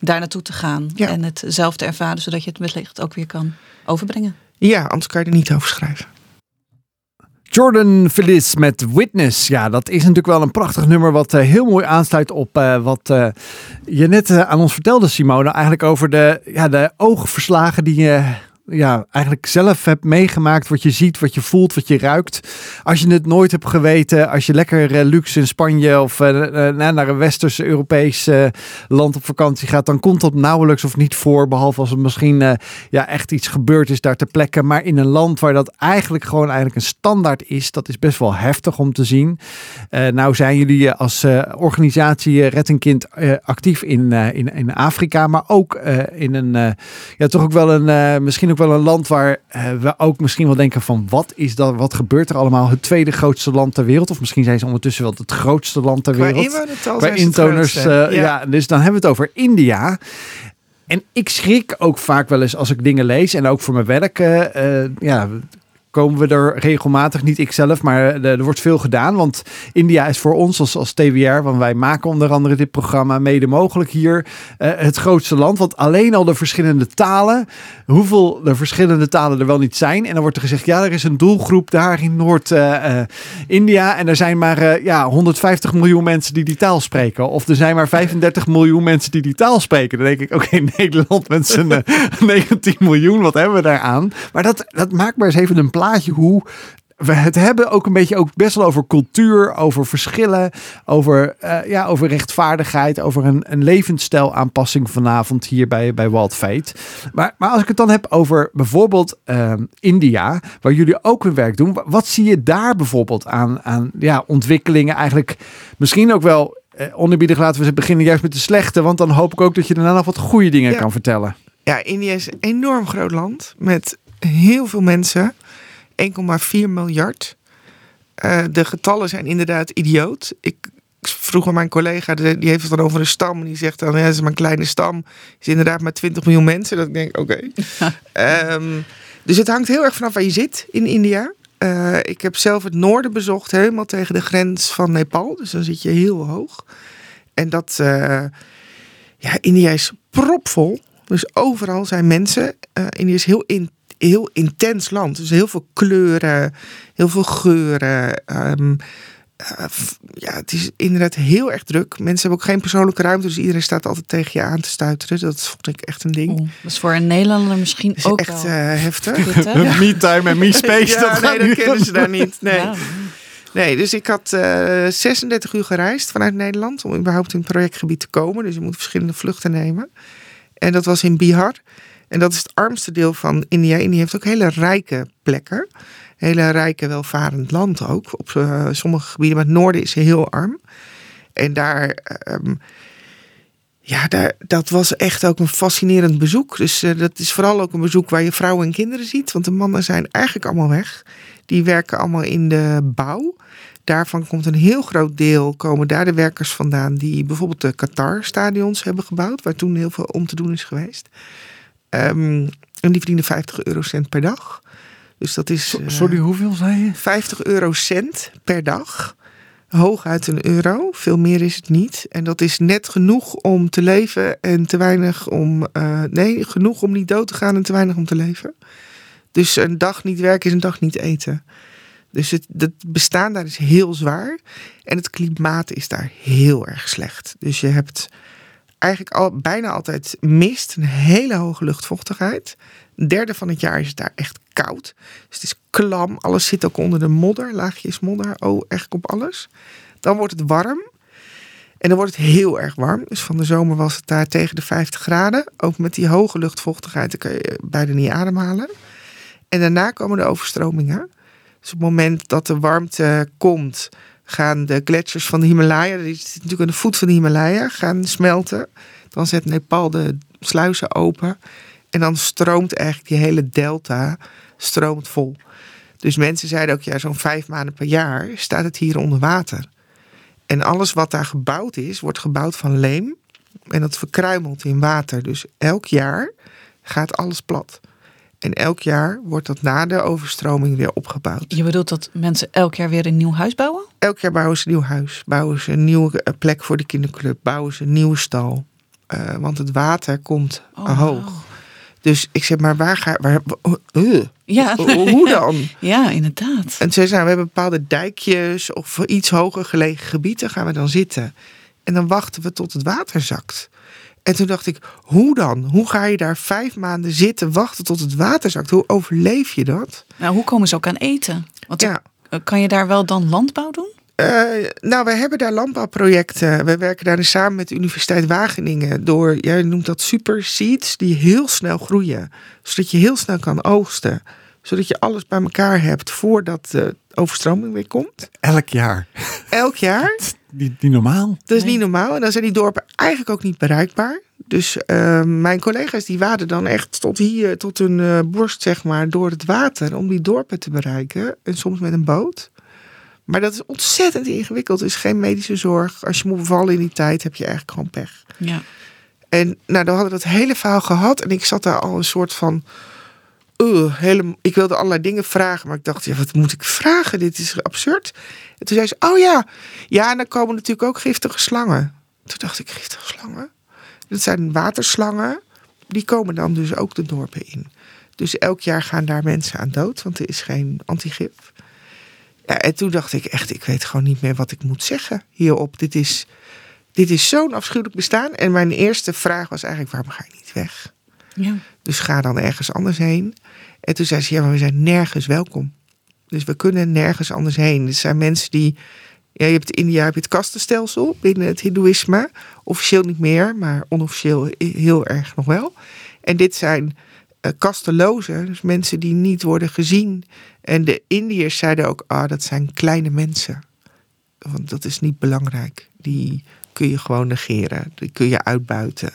daar naartoe te gaan. Ja. En het zelf te ervaren, zodat je het wellicht ook weer kan overbrengen. Ja, anders kan je er niet over schrijven. Jordan Feliz met Witness. Ja, dat is natuurlijk wel een prachtig nummer wat eh, heel mooi aansluit op eh, wat eh, je net aan ons vertelde, Simone. Eigenlijk over de, ja, de oogverslagen die je ja, eigenlijk zelf hebt meegemaakt. Wat je ziet, wat je voelt, wat je ruikt. Als je het nooit hebt geweten, als je lekker eh, luxe in Spanje of eh, eh, naar een westers Europees land op vakantie gaat, dan komt dat nauwelijks of niet voor. Behalve als er misschien ja, echt iets gebeurd is daar ter plekke. Maar in een land waar dat eigenlijk gewoon eigenlijk een standaard is, dat is best wel heftig om te zien. Nou zijn jullie als organisatie Red een Kind actief in, in, in Afrika, maar ook in een, ja, toch ook wel een, misschien ook wel een land waar eh, we ook misschien wel denken van wat is dat, wat gebeurt er allemaal? Het tweede grootste land ter wereld, of misschien zijn ze ondertussen wel het grootste land ter wereld. inwonertal Qua intoners, grootste. eh, ja. dus dan hebben we het over India. En ik schrik ook vaak wel eens als ik dingen lees. En ook voor mijn werk eh, ja, komen we er regelmatig, niet ikzelf, maar er, er wordt veel gedaan. Want India is voor ons als, als TWR, want wij maken onder andere dit programma mede mogelijk hier, eh, het grootste land. Want alleen al de verschillende talen, hoeveel de verschillende talen er wel niet zijn. En dan wordt er gezegd, ja, er is een doelgroep daar in Noord-India. en er zijn maar eh, ja, 150 miljoen mensen die die taal spreken. Of er zijn maar 35 miljoen mensen die die taal spreken. Dan denk ik, oké, Nederland met eh, 19 miljoen, wat hebben we daar aan? Maar dat, dat maakt maar eens even een plaatje hoe we het hebben ook een beetje ook best wel over cultuur, over verschillen, over, eh, ja, over rechtvaardigheid, over een, een levensstijl aanpassing vanavond hier bij, bij Wild Fate. Maar, maar als ik het dan heb over bijvoorbeeld eh, India, waar jullie ook hun werk doen, wa- wat zie je daar bijvoorbeeld aan, aan ja, ontwikkelingen eigenlijk misschien ook wel eh, onerbiedig laten we beginnen juist met de slechte, want dan hoop ik ook dat je daarna nog wat goede dingen Ja. kan vertellen. Ja, India is een enorm groot land met heel veel mensen. 1,4 miljard. Eh, de getallen zijn inderdaad idioot. Ik vroeg aan mijn collega, die heeft het dan over een stam. En die zegt dan, ja, dat is maar een kleine stam. is inderdaad maar 20 miljoen mensen. Dat ik denk, oké. Ehm, dus het hangt heel erg vanaf waar je zit in India. Eh, ik heb zelf het noorden bezocht, helemaal tegen de grens van Nepal. Dus dan zit je heel hoog. En dat, eh, ja, India is propvol. Dus overal zijn mensen. Uh, Indië is heel, in, heel intens land. Dus heel veel kleuren, heel veel geuren. Um, uh, ja, het is inderdaad heel erg druk. Mensen hebben ook geen persoonlijke ruimte, dus iedereen staat altijd tegen je aan te stuiteren. Dat vond ik echt een ding. Oeh, dat is voor een Nederlander misschien ook echt wel uh, heftig. Ja. Me-time en me-space. ja, dat nee, dat kennen ze daar niet. Nee. Ja. Nee, dus ik had eh 36 uur gereisd vanuit Nederland om überhaupt in het projectgebied te komen. Dus je moet verschillende vluchten nemen. En dat was in Bihar. En dat is het armste deel van India. India heeft ook hele rijke plekken. Hele rijke, welvarend land ook. Op eh, sommige gebieden. Maar het noorden is heel arm. En daar, ehm, ja, daar, dat was echt ook een fascinerend bezoek. Dus eh, dat is vooral ook een bezoek waar je vrouwen en kinderen ziet. Want de mannen zijn eigenlijk allemaal weg. Die werken allemaal in de bouw. Daarvan komt een heel groot deel, komen daar de werkers vandaan die bijvoorbeeld de Qatar-stadions hebben gebouwd, waar toen heel veel om te doen is geweest. Ehm, en die verdienen 50 eurocent per dag. Dus dat is. eh, Sorry, hoeveel zei je? 50 eurocent per dag. Hooguit een euro. Veel meer is het niet. En dat is net genoeg om te leven en te weinig om. eh, nee, genoeg om niet dood te gaan en te weinig om te leven. Dus een dag niet werken is een dag niet eten. Dus het, het bestaan daar is heel zwaar. En het klimaat is daar heel erg slecht. Dus je hebt eigenlijk al, bijna altijd mist, een hele hoge luchtvochtigheid. Een derde van het jaar is het daar echt koud. Dus het is klam, alles zit ook onder de modder, laagjes modder, oh, eigenlijk op alles. Dan wordt het warm. En dan wordt het heel erg warm. Dus van de zomer was het daar tegen de 50 graden. Ook met die hoge luchtvochtigheid kan je bijna niet ademhalen. En daarna komen de overstromingen. Dus op het moment dat de warmte komt, gaan de gletsjers van de Himalaya, die zitten natuurlijk aan de voet van de Himalaya, gaan smelten. Dan zet Nepal de sluizen open. En dan stroomt eigenlijk die hele delta stroomt vol. Dus mensen zeiden ook, ja, zo'n vijf maanden per jaar staat het hier onder water. En alles wat daar gebouwd is, wordt gebouwd van leem. En dat verkruimelt in water. Dus elk jaar gaat alles plat. En elk jaar wordt dat na de overstroming weer opgebouwd. Je bedoelt dat mensen elk jaar weer een nieuw huis bouwen? Elk jaar bouwen ze een nieuw huis. Bouwen ze een nieuwe eh, plek voor de kinderclub. Bouwen ze een nieuwe stal. Eh, want het water komt Oh, hoog. Dus ik zeg maar, waar ga waar, uh, Ja, Hoe dan? Ja, inderdaad. En ze zei, we hebben bepaalde dijkjes of iets hoger gelegen gebieden, gaan we dan zitten. En dan wachten we tot het water zakt. En toen dacht ik, hoe dan? Hoe ga je daar vijf maanden zitten, wachten tot het water zakt? Hoe overleef je dat? Nou, hoe komen ze ook aan eten? Want Ja. eh, kan je daar wel dan landbouw doen? Eh, nou, wij hebben daar landbouwprojecten. We werken daar dus samen met de Universiteit Wageningen door, jij noemt dat super seeds, die heel snel groeien. Zodat je heel snel kan oogsten. Zodat je alles bij elkaar hebt voordat de overstroming weer komt. Elk jaar. Elk jaar. Die, die normaal. Dat is Nee. niet normaal. En dan zijn die dorpen eigenlijk ook niet bereikbaar. Dus eh, mijn collega's die waden dan echt tot hier, tot hun eh, borst, zeg maar, door het water om die dorpen te bereiken. En soms met een boot. Maar dat is ontzettend ingewikkeld. Er is geen medische zorg. Als je moet bevallen in die tijd, heb je eigenlijk gewoon pech. Ja. En nou, dan hadden we dat hele verhaal gehad. En ik zat daar al een soort van. Ik wilde allerlei dingen vragen. Maar ik dacht, ja, wat moet ik vragen? Dit is absurd. En toen zei ze, oh ja. Ja, en dan komen natuurlijk ook giftige slangen. Toen dacht ik, giftige slangen? Dat zijn waterslangen. Die komen dan dus ook de dorpen in. Dus elk jaar gaan daar mensen aan dood. Want er is geen antigif. Ja, en toen dacht ik echt, ik weet gewoon niet meer wat ik moet zeggen hierop. Dit is, dit is zo'n afschuwelijk bestaan. En mijn eerste vraag was eigenlijk, waarom ga je niet weg? Ja. Dus ga dan ergens anders heen. En toen zei ze, ja, maar we zijn nergens welkom. Dus we kunnen nergens anders heen. Er zijn mensen die... Ja, je hebt in India je het kastenstelsel binnen het hindoeïsme. Officieel niet meer, maar onofficieel heel erg nog wel. En dit zijn eh, kastelozen, dus mensen die niet worden gezien. En de Indiërs zeiden ook, ah, dat zijn kleine mensen. Want dat is niet belangrijk. Die kun je gewoon negeren. Die kun je uitbuiten.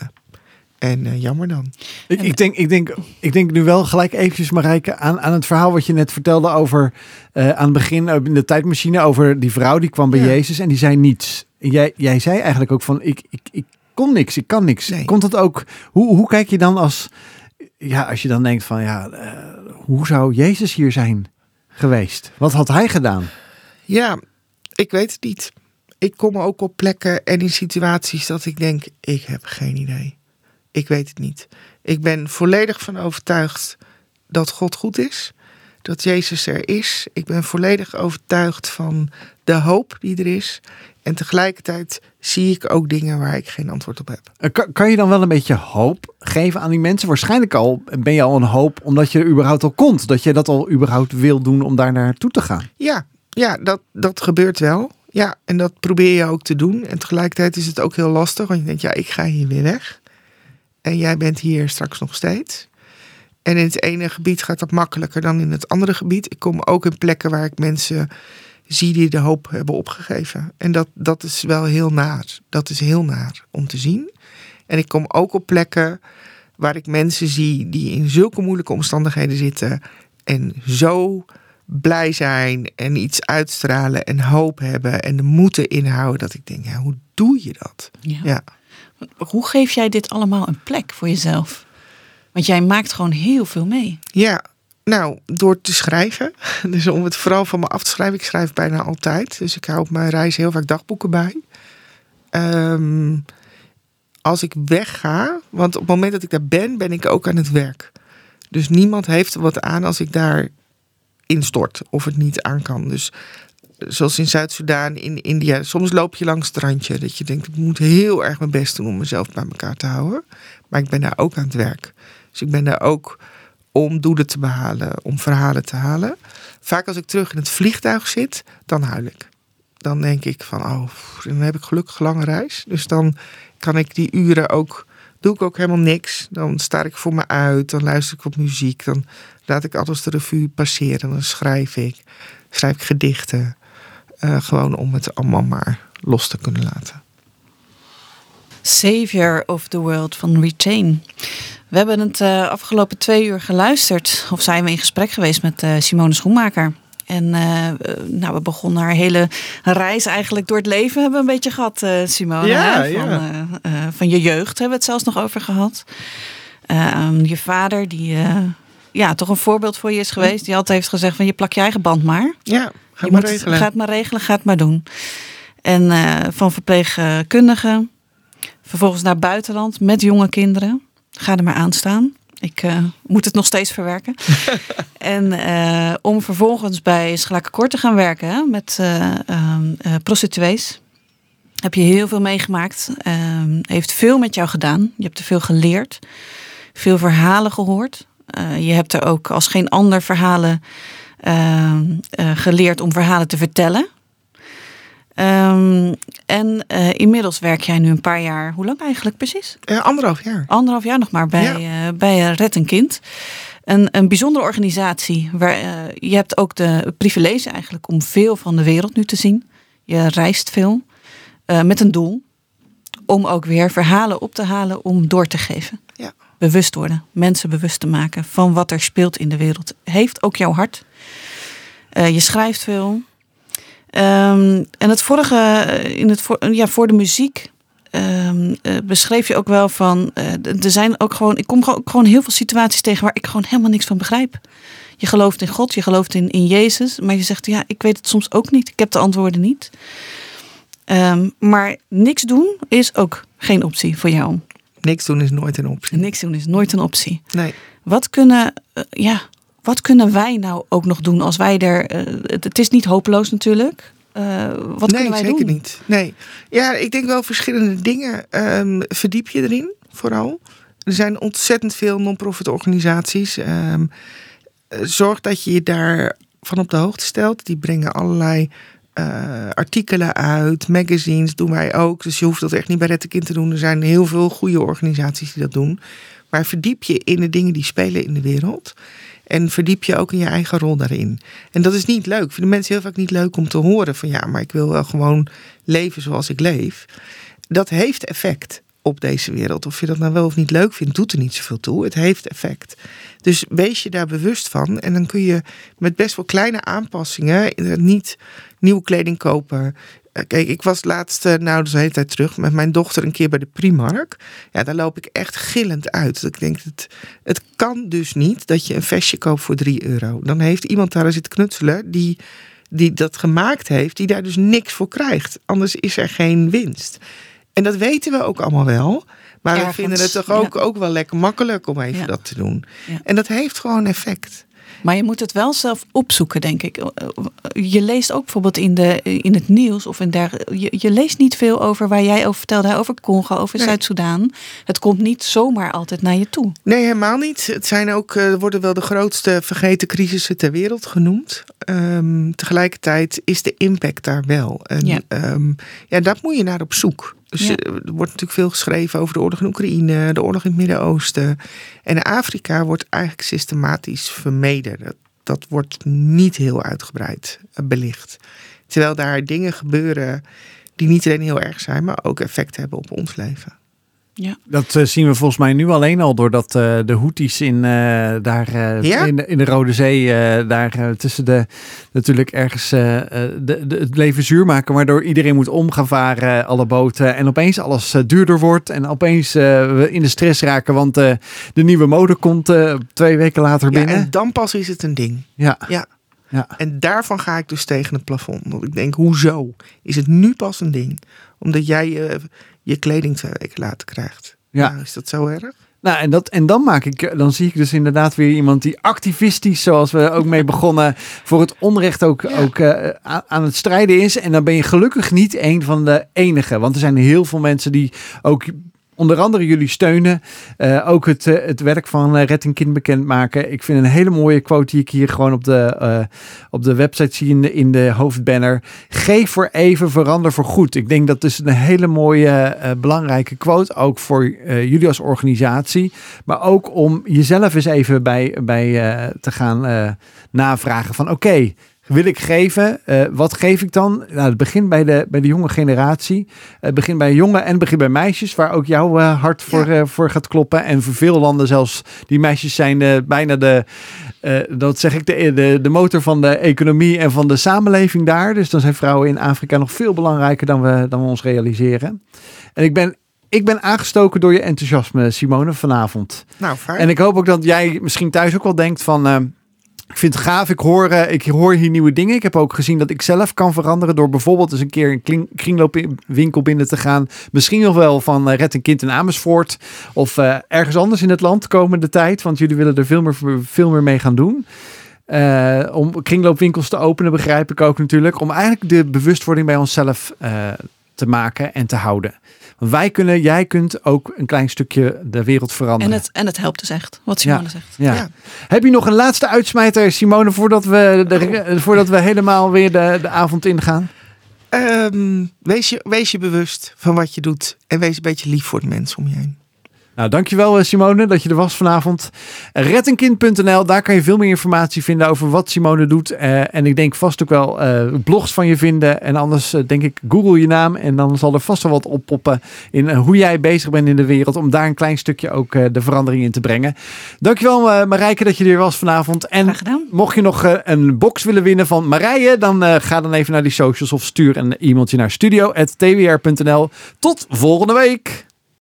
En eh, jammer dan. Ik, ik, denk, ik, denk, ik denk nu wel gelijk eventjes, Marijke, aan, aan het verhaal wat je net vertelde over eh, aan het begin eh, in de tijdmachine over die vrouw die kwam bij Ja. Jezus en die zei niets. En jij, jij zei eigenlijk ook van ik, ik, ik kon niks, ik kan niks. Nee. Komt dat ook? Hoe, hoe kijk je dan als, ja, als je dan denkt van ja, hoe zou Jezus hier zijn geweest? Wat had hij gedaan? Ja, ik weet het niet. Ik kom ook op plekken en in situaties dat ik denk, ik heb geen idee. Ik weet het niet. Ik ben volledig van overtuigd dat God goed is. Dat Jezus er is. Ik ben volledig overtuigd van de hoop die er is. En tegelijkertijd zie ik ook dingen waar ik geen antwoord op heb. Eh, kan, kan je dan wel een beetje hoop geven aan die mensen? Waarschijnlijk al ben je al een hoop omdat je er überhaupt al komt. Dat je dat al überhaupt wil doen om daar naartoe te gaan. Ja, ja dat, dat gebeurt wel. Ja, en dat probeer je ook te doen. En tegelijkertijd is het ook heel lastig. Want je denkt, ja, ik ga hier weer weg. En jij bent hier straks nog steeds. En in het ene gebied gaat dat makkelijker dan in het andere gebied. Ik kom ook in plekken waar ik mensen zie die de hoop hebben opgegeven. En dat, dat is wel heel naar. Dat is heel naar om te zien. En ik kom ook op plekken waar ik mensen zie die in zulke moeilijke omstandigheden zitten. En zo blij zijn en iets uitstralen en hoop hebben en de moeten inhouden. Dat ik denk, ja, hoe doe je dat? ja. Hoe geef jij dit allemaal een plek voor jezelf? Want jij maakt gewoon heel veel mee. Ja, nou, door te schrijven. Dus om het vooral van me af te schrijven. Ik schrijf bijna altijd. Dus ik hou op mijn reis heel vaak dagboeken bij. Ehm, als ik wegga, want op het moment dat ik daar ben, ben ik ook aan het werk. Dus niemand heeft er wat aan als ik daar instort of het niet aan kan. Dus zoals in Zuid-Soedan, in India, soms loop je langs het randje. Dat je denkt, ik moet heel erg mijn best doen om mezelf bij elkaar te houden. Maar ik ben daar ook aan het werk. Dus ik ben daar ook om doelen te behalen, om verhalen te halen. Vaak als ik terug in het vliegtuig zit, dan huil ik. Dan denk ik van, oh, dan heb ik gelukkig lange reis. Dus dan kan ik die uren ook, doe ik ook helemaal niks. Dan sta ik voor me uit, dan luister ik op muziek. Dan laat ik alles de revue passeren. Dan schrijf ik, schrijf ik gedichten. Uh, gewoon om het allemaal maar los te kunnen laten. Savior of the World van Retain. We hebben het uh, afgelopen twee uur geluisterd. Of zijn we in gesprek geweest met uh, Simone Schoenmaker. En uh, nou, we begonnen haar hele reis eigenlijk door het leven hebben we een beetje gehad, Simone. Ja, Van, ja. van je jeugd hebben we het zelfs nog over gehad. Ehm, je vader, die ja, toch een voorbeeld voor je is geweest. Die altijd heeft gezegd van je plak je eigen band maar. Ja, ga je maar moet, regelen. Ga het maar regelen, ga het maar doen. En van verpleegkundige, vervolgens naar buitenland met jonge kinderen. Ga er maar aan staan. Ik uh, moet het nog steeds verwerken. en uh, om vervolgens bij Schlakenkort te gaan werken hè, met uh, prostituees. Heb je heel veel meegemaakt. Ehm, heeft veel met jou gedaan. Je hebt er veel geleerd. Veel verhalen gehoord. je hebt er ook als geen ander verhalen ehm, geleerd om verhalen te vertellen. Um, en uh, inmiddels werk jij nu een paar jaar, hoe lang eigenlijk precies? Uh, anderhalf jaar. Anderhalf jaar nog maar bij, ja. uh, bij Red een Kind. Een, een bijzondere organisatie. Waar, je hebt ook de privilege eigenlijk om veel van de wereld nu te zien. Je reist veel met een doel. Om ook weer verhalen op te halen om door te geven. Ja. Bewust worden. Mensen bewust te maken van wat er speelt in de wereld. Heeft ook jouw hart. Je schrijft veel. Um, en het vorige, in het voor, ja, voor de muziek, um, uh, beschreef je ook wel van. Uh, er zijn ook gewoon. Ik kom ook gewoon heel veel situaties tegen waar ik gewoon helemaal niks van begrijp. Je gelooft in God, je gelooft in, in Jezus, maar je zegt ja, ik weet het soms ook niet. Ik heb de antwoorden niet. Um, maar niks doen is ook geen optie voor jou. Niks doen is nooit een optie. Niks doen is nooit een optie. Nee. Wat kunnen, ja, wat kunnen wij nou ook nog doen als wij er. Uh, het, het, is niet hopeloos natuurlijk. Uh, wat nee, kunnen wij zeker doen? niet. Nee. Ja, ik denk wel verschillende dingen. Um, verdiep je erin, vooral. Er zijn ontzettend veel non-profit organisaties. Um, zorg dat je je daar van op de hoogte stelt. Die brengen allerlei uh, artikelen uit, magazines doen wij ook. Dus je hoeft dat echt niet bij Red Kind te doen. Er zijn heel veel goede organisaties die dat doen. Maar verdiep je in de dingen die spelen in de wereld. En verdiep je ook in je eigen rol daarin. En dat is niet leuk. Vinden mensen heel vaak niet leuk om te horen van ja, maar ik wil wel gewoon leven zoals ik leef. Dat heeft effect op deze wereld. Of je dat nou wel of niet leuk vindt, doet er niet zoveel toe. Het heeft effect. Dus wees je daar bewust van. En dan kun je met best wel kleine aanpassingen niet nieuwe kleding kopen. Kijk, ik was laatst, nou, dus de hele tijd terug met mijn dochter een keer bij de Primark. Ja, daar loop ik echt gillend uit. Ik denk, het, het kan dus niet dat je een vestje koopt voor 3 euro. Dan heeft iemand daar zitten knutselen die, die dat gemaakt heeft, die daar dus niks voor krijgt. Anders is er geen winst. En dat weten we ook allemaal wel. Maar we vinden het toch ja. ook, ook wel lekker makkelijk om even Ja. dat te doen. Ja. En dat heeft gewoon effect. Maar je moet het wel zelf opzoeken, denk ik. Je leest ook bijvoorbeeld in, de, in het nieuws of in der, je, je leest niet veel over waar jij over vertelde, over Congo, over Nee. Zuid-Soedan. Het komt niet zomaar altijd naar je toe. Nee, helemaal niet. Het zijn ook, eh, worden wel de grootste vergeten crisissen ter wereld genoemd. Ehm, tegelijkertijd is de impact daar wel. En Ja. ja. ja, daar moet je naar op zoek. Dus Ja. eh, er wordt natuurlijk veel geschreven over de oorlog in Oekraïne, de oorlog in het Midden-Oosten. En Afrika wordt eigenlijk systematisch vermeden. Dat, dat wordt niet heel uitgebreid eh, belicht. Terwijl daar dingen gebeuren die niet alleen heel erg zijn, maar ook effect hebben op ons leven. Dat eh, zien we volgens mij nu alleen al doordat eh, de Houthis in, eh, daar, Ja? in, de, in de Rode Zee eh, daar tussen de natuurlijk ergens de, de, het leven zuur maken, waardoor iedereen moet om gaan varen, alle boten en opeens alles duurder wordt en opeens eh, we in de stress raken, want eh, de nieuwe mode komt eh, twee weken later Ja, binnen. en dan pas is het een ding. Ja, Ja. Ja. En daarvan ga ik dus tegen het plafond. Want ik denk, hoezo is het nu pas een ding? Omdat jij eh, je kleding twee weken later krijgt. Ja. Nou, is dat zo erg? Nou, en, dat, en dan maak ik, dan zie ik dus inderdaad weer iemand die activistisch, zoals we ook mee begonnen, voor het onrecht ook, Ja. ook eh, aan, aan het strijden is. En dan ben je gelukkig niet een van de enige. Want er zijn heel veel mensen die ook onder andere jullie steunen. Eh, ook het, eh, het werk van uh, Red een Kind bekendmaken. Ik vind een hele mooie quote die ik hier gewoon op de, op de website zie in de, in de hoofdbanner. Geef voor even, verander voor goed. Ik denk dat is een hele mooie, belangrijke quote. Ook voor jullie als organisatie. Maar ook om jezelf eens even bij, bij te gaan navragen van oké. Wil ik geven? Uh, wat geef ik dan? Nou, het begint bij de, bij de jonge generatie. Het begint bij jongen en het begint bij meisjes, waar ook jouw uh, hart voor, ja. uh, voor gaat kloppen. En voor veel landen zelfs, die meisjes zijn bijna de, dat zeg ik, de, de, de motor van de economie en van de samenleving daar. Dus dan zijn vrouwen in Afrika nog veel belangrijker dan we, dan we ons realiseren. En ik ben ik ben aangestoken door je enthousiasme, Simone, vanavond. Nou, fijn. En ik hoop ook dat jij misschien thuis ook wel denkt van... Ik vind het gaaf, ik hoor, uh, ik hoor hier nieuwe dingen. Ik heb ook gezien dat ik zelf kan veranderen... door bijvoorbeeld eens een keer een kring, kringloopwinkel binnen te gaan. Misschien nog wel van uh, Red een Kind in Amersfoort... of uh, ergens anders in het land komende tijd. Want jullie willen er veel meer, veel meer mee gaan doen. Om kringloopwinkels te openen, begrijp ik ook natuurlijk. Om eigenlijk de bewustwording bij onszelf te maken en te houden. Wij kunnen, jij kunt ook een klein stukje de wereld veranderen. En het, en het helpt dus echt, wat Simone ja, zegt. Ja. ja. Heb je nog een laatste uitsmijter, Simone, voordat we, de, voordat we helemaal weer de, de avond ingaan? Um, wees, je, wees je bewust van wat je doet. En wees een beetje lief voor de mensen om je heen. Nou, dankjewel Simone dat je er was vanavond. Reddenkind.nl, daar kan je veel meer informatie vinden over wat Simone doet. Uh, en ik denk vast ook wel uh, blogs van je vinden. En anders uh, denk ik google je naam en dan zal er vast wel wat oppoppen in hoe jij bezig bent in de wereld. Om daar een klein stukje ook de verandering in te brengen. Dankjewel Marijke dat je er was vanavond. En mocht je nog een box willen winnen van Marije, dan ga dan even naar die socials of stuur een e-mailtje naar studio.twr.nl. Tot volgende week!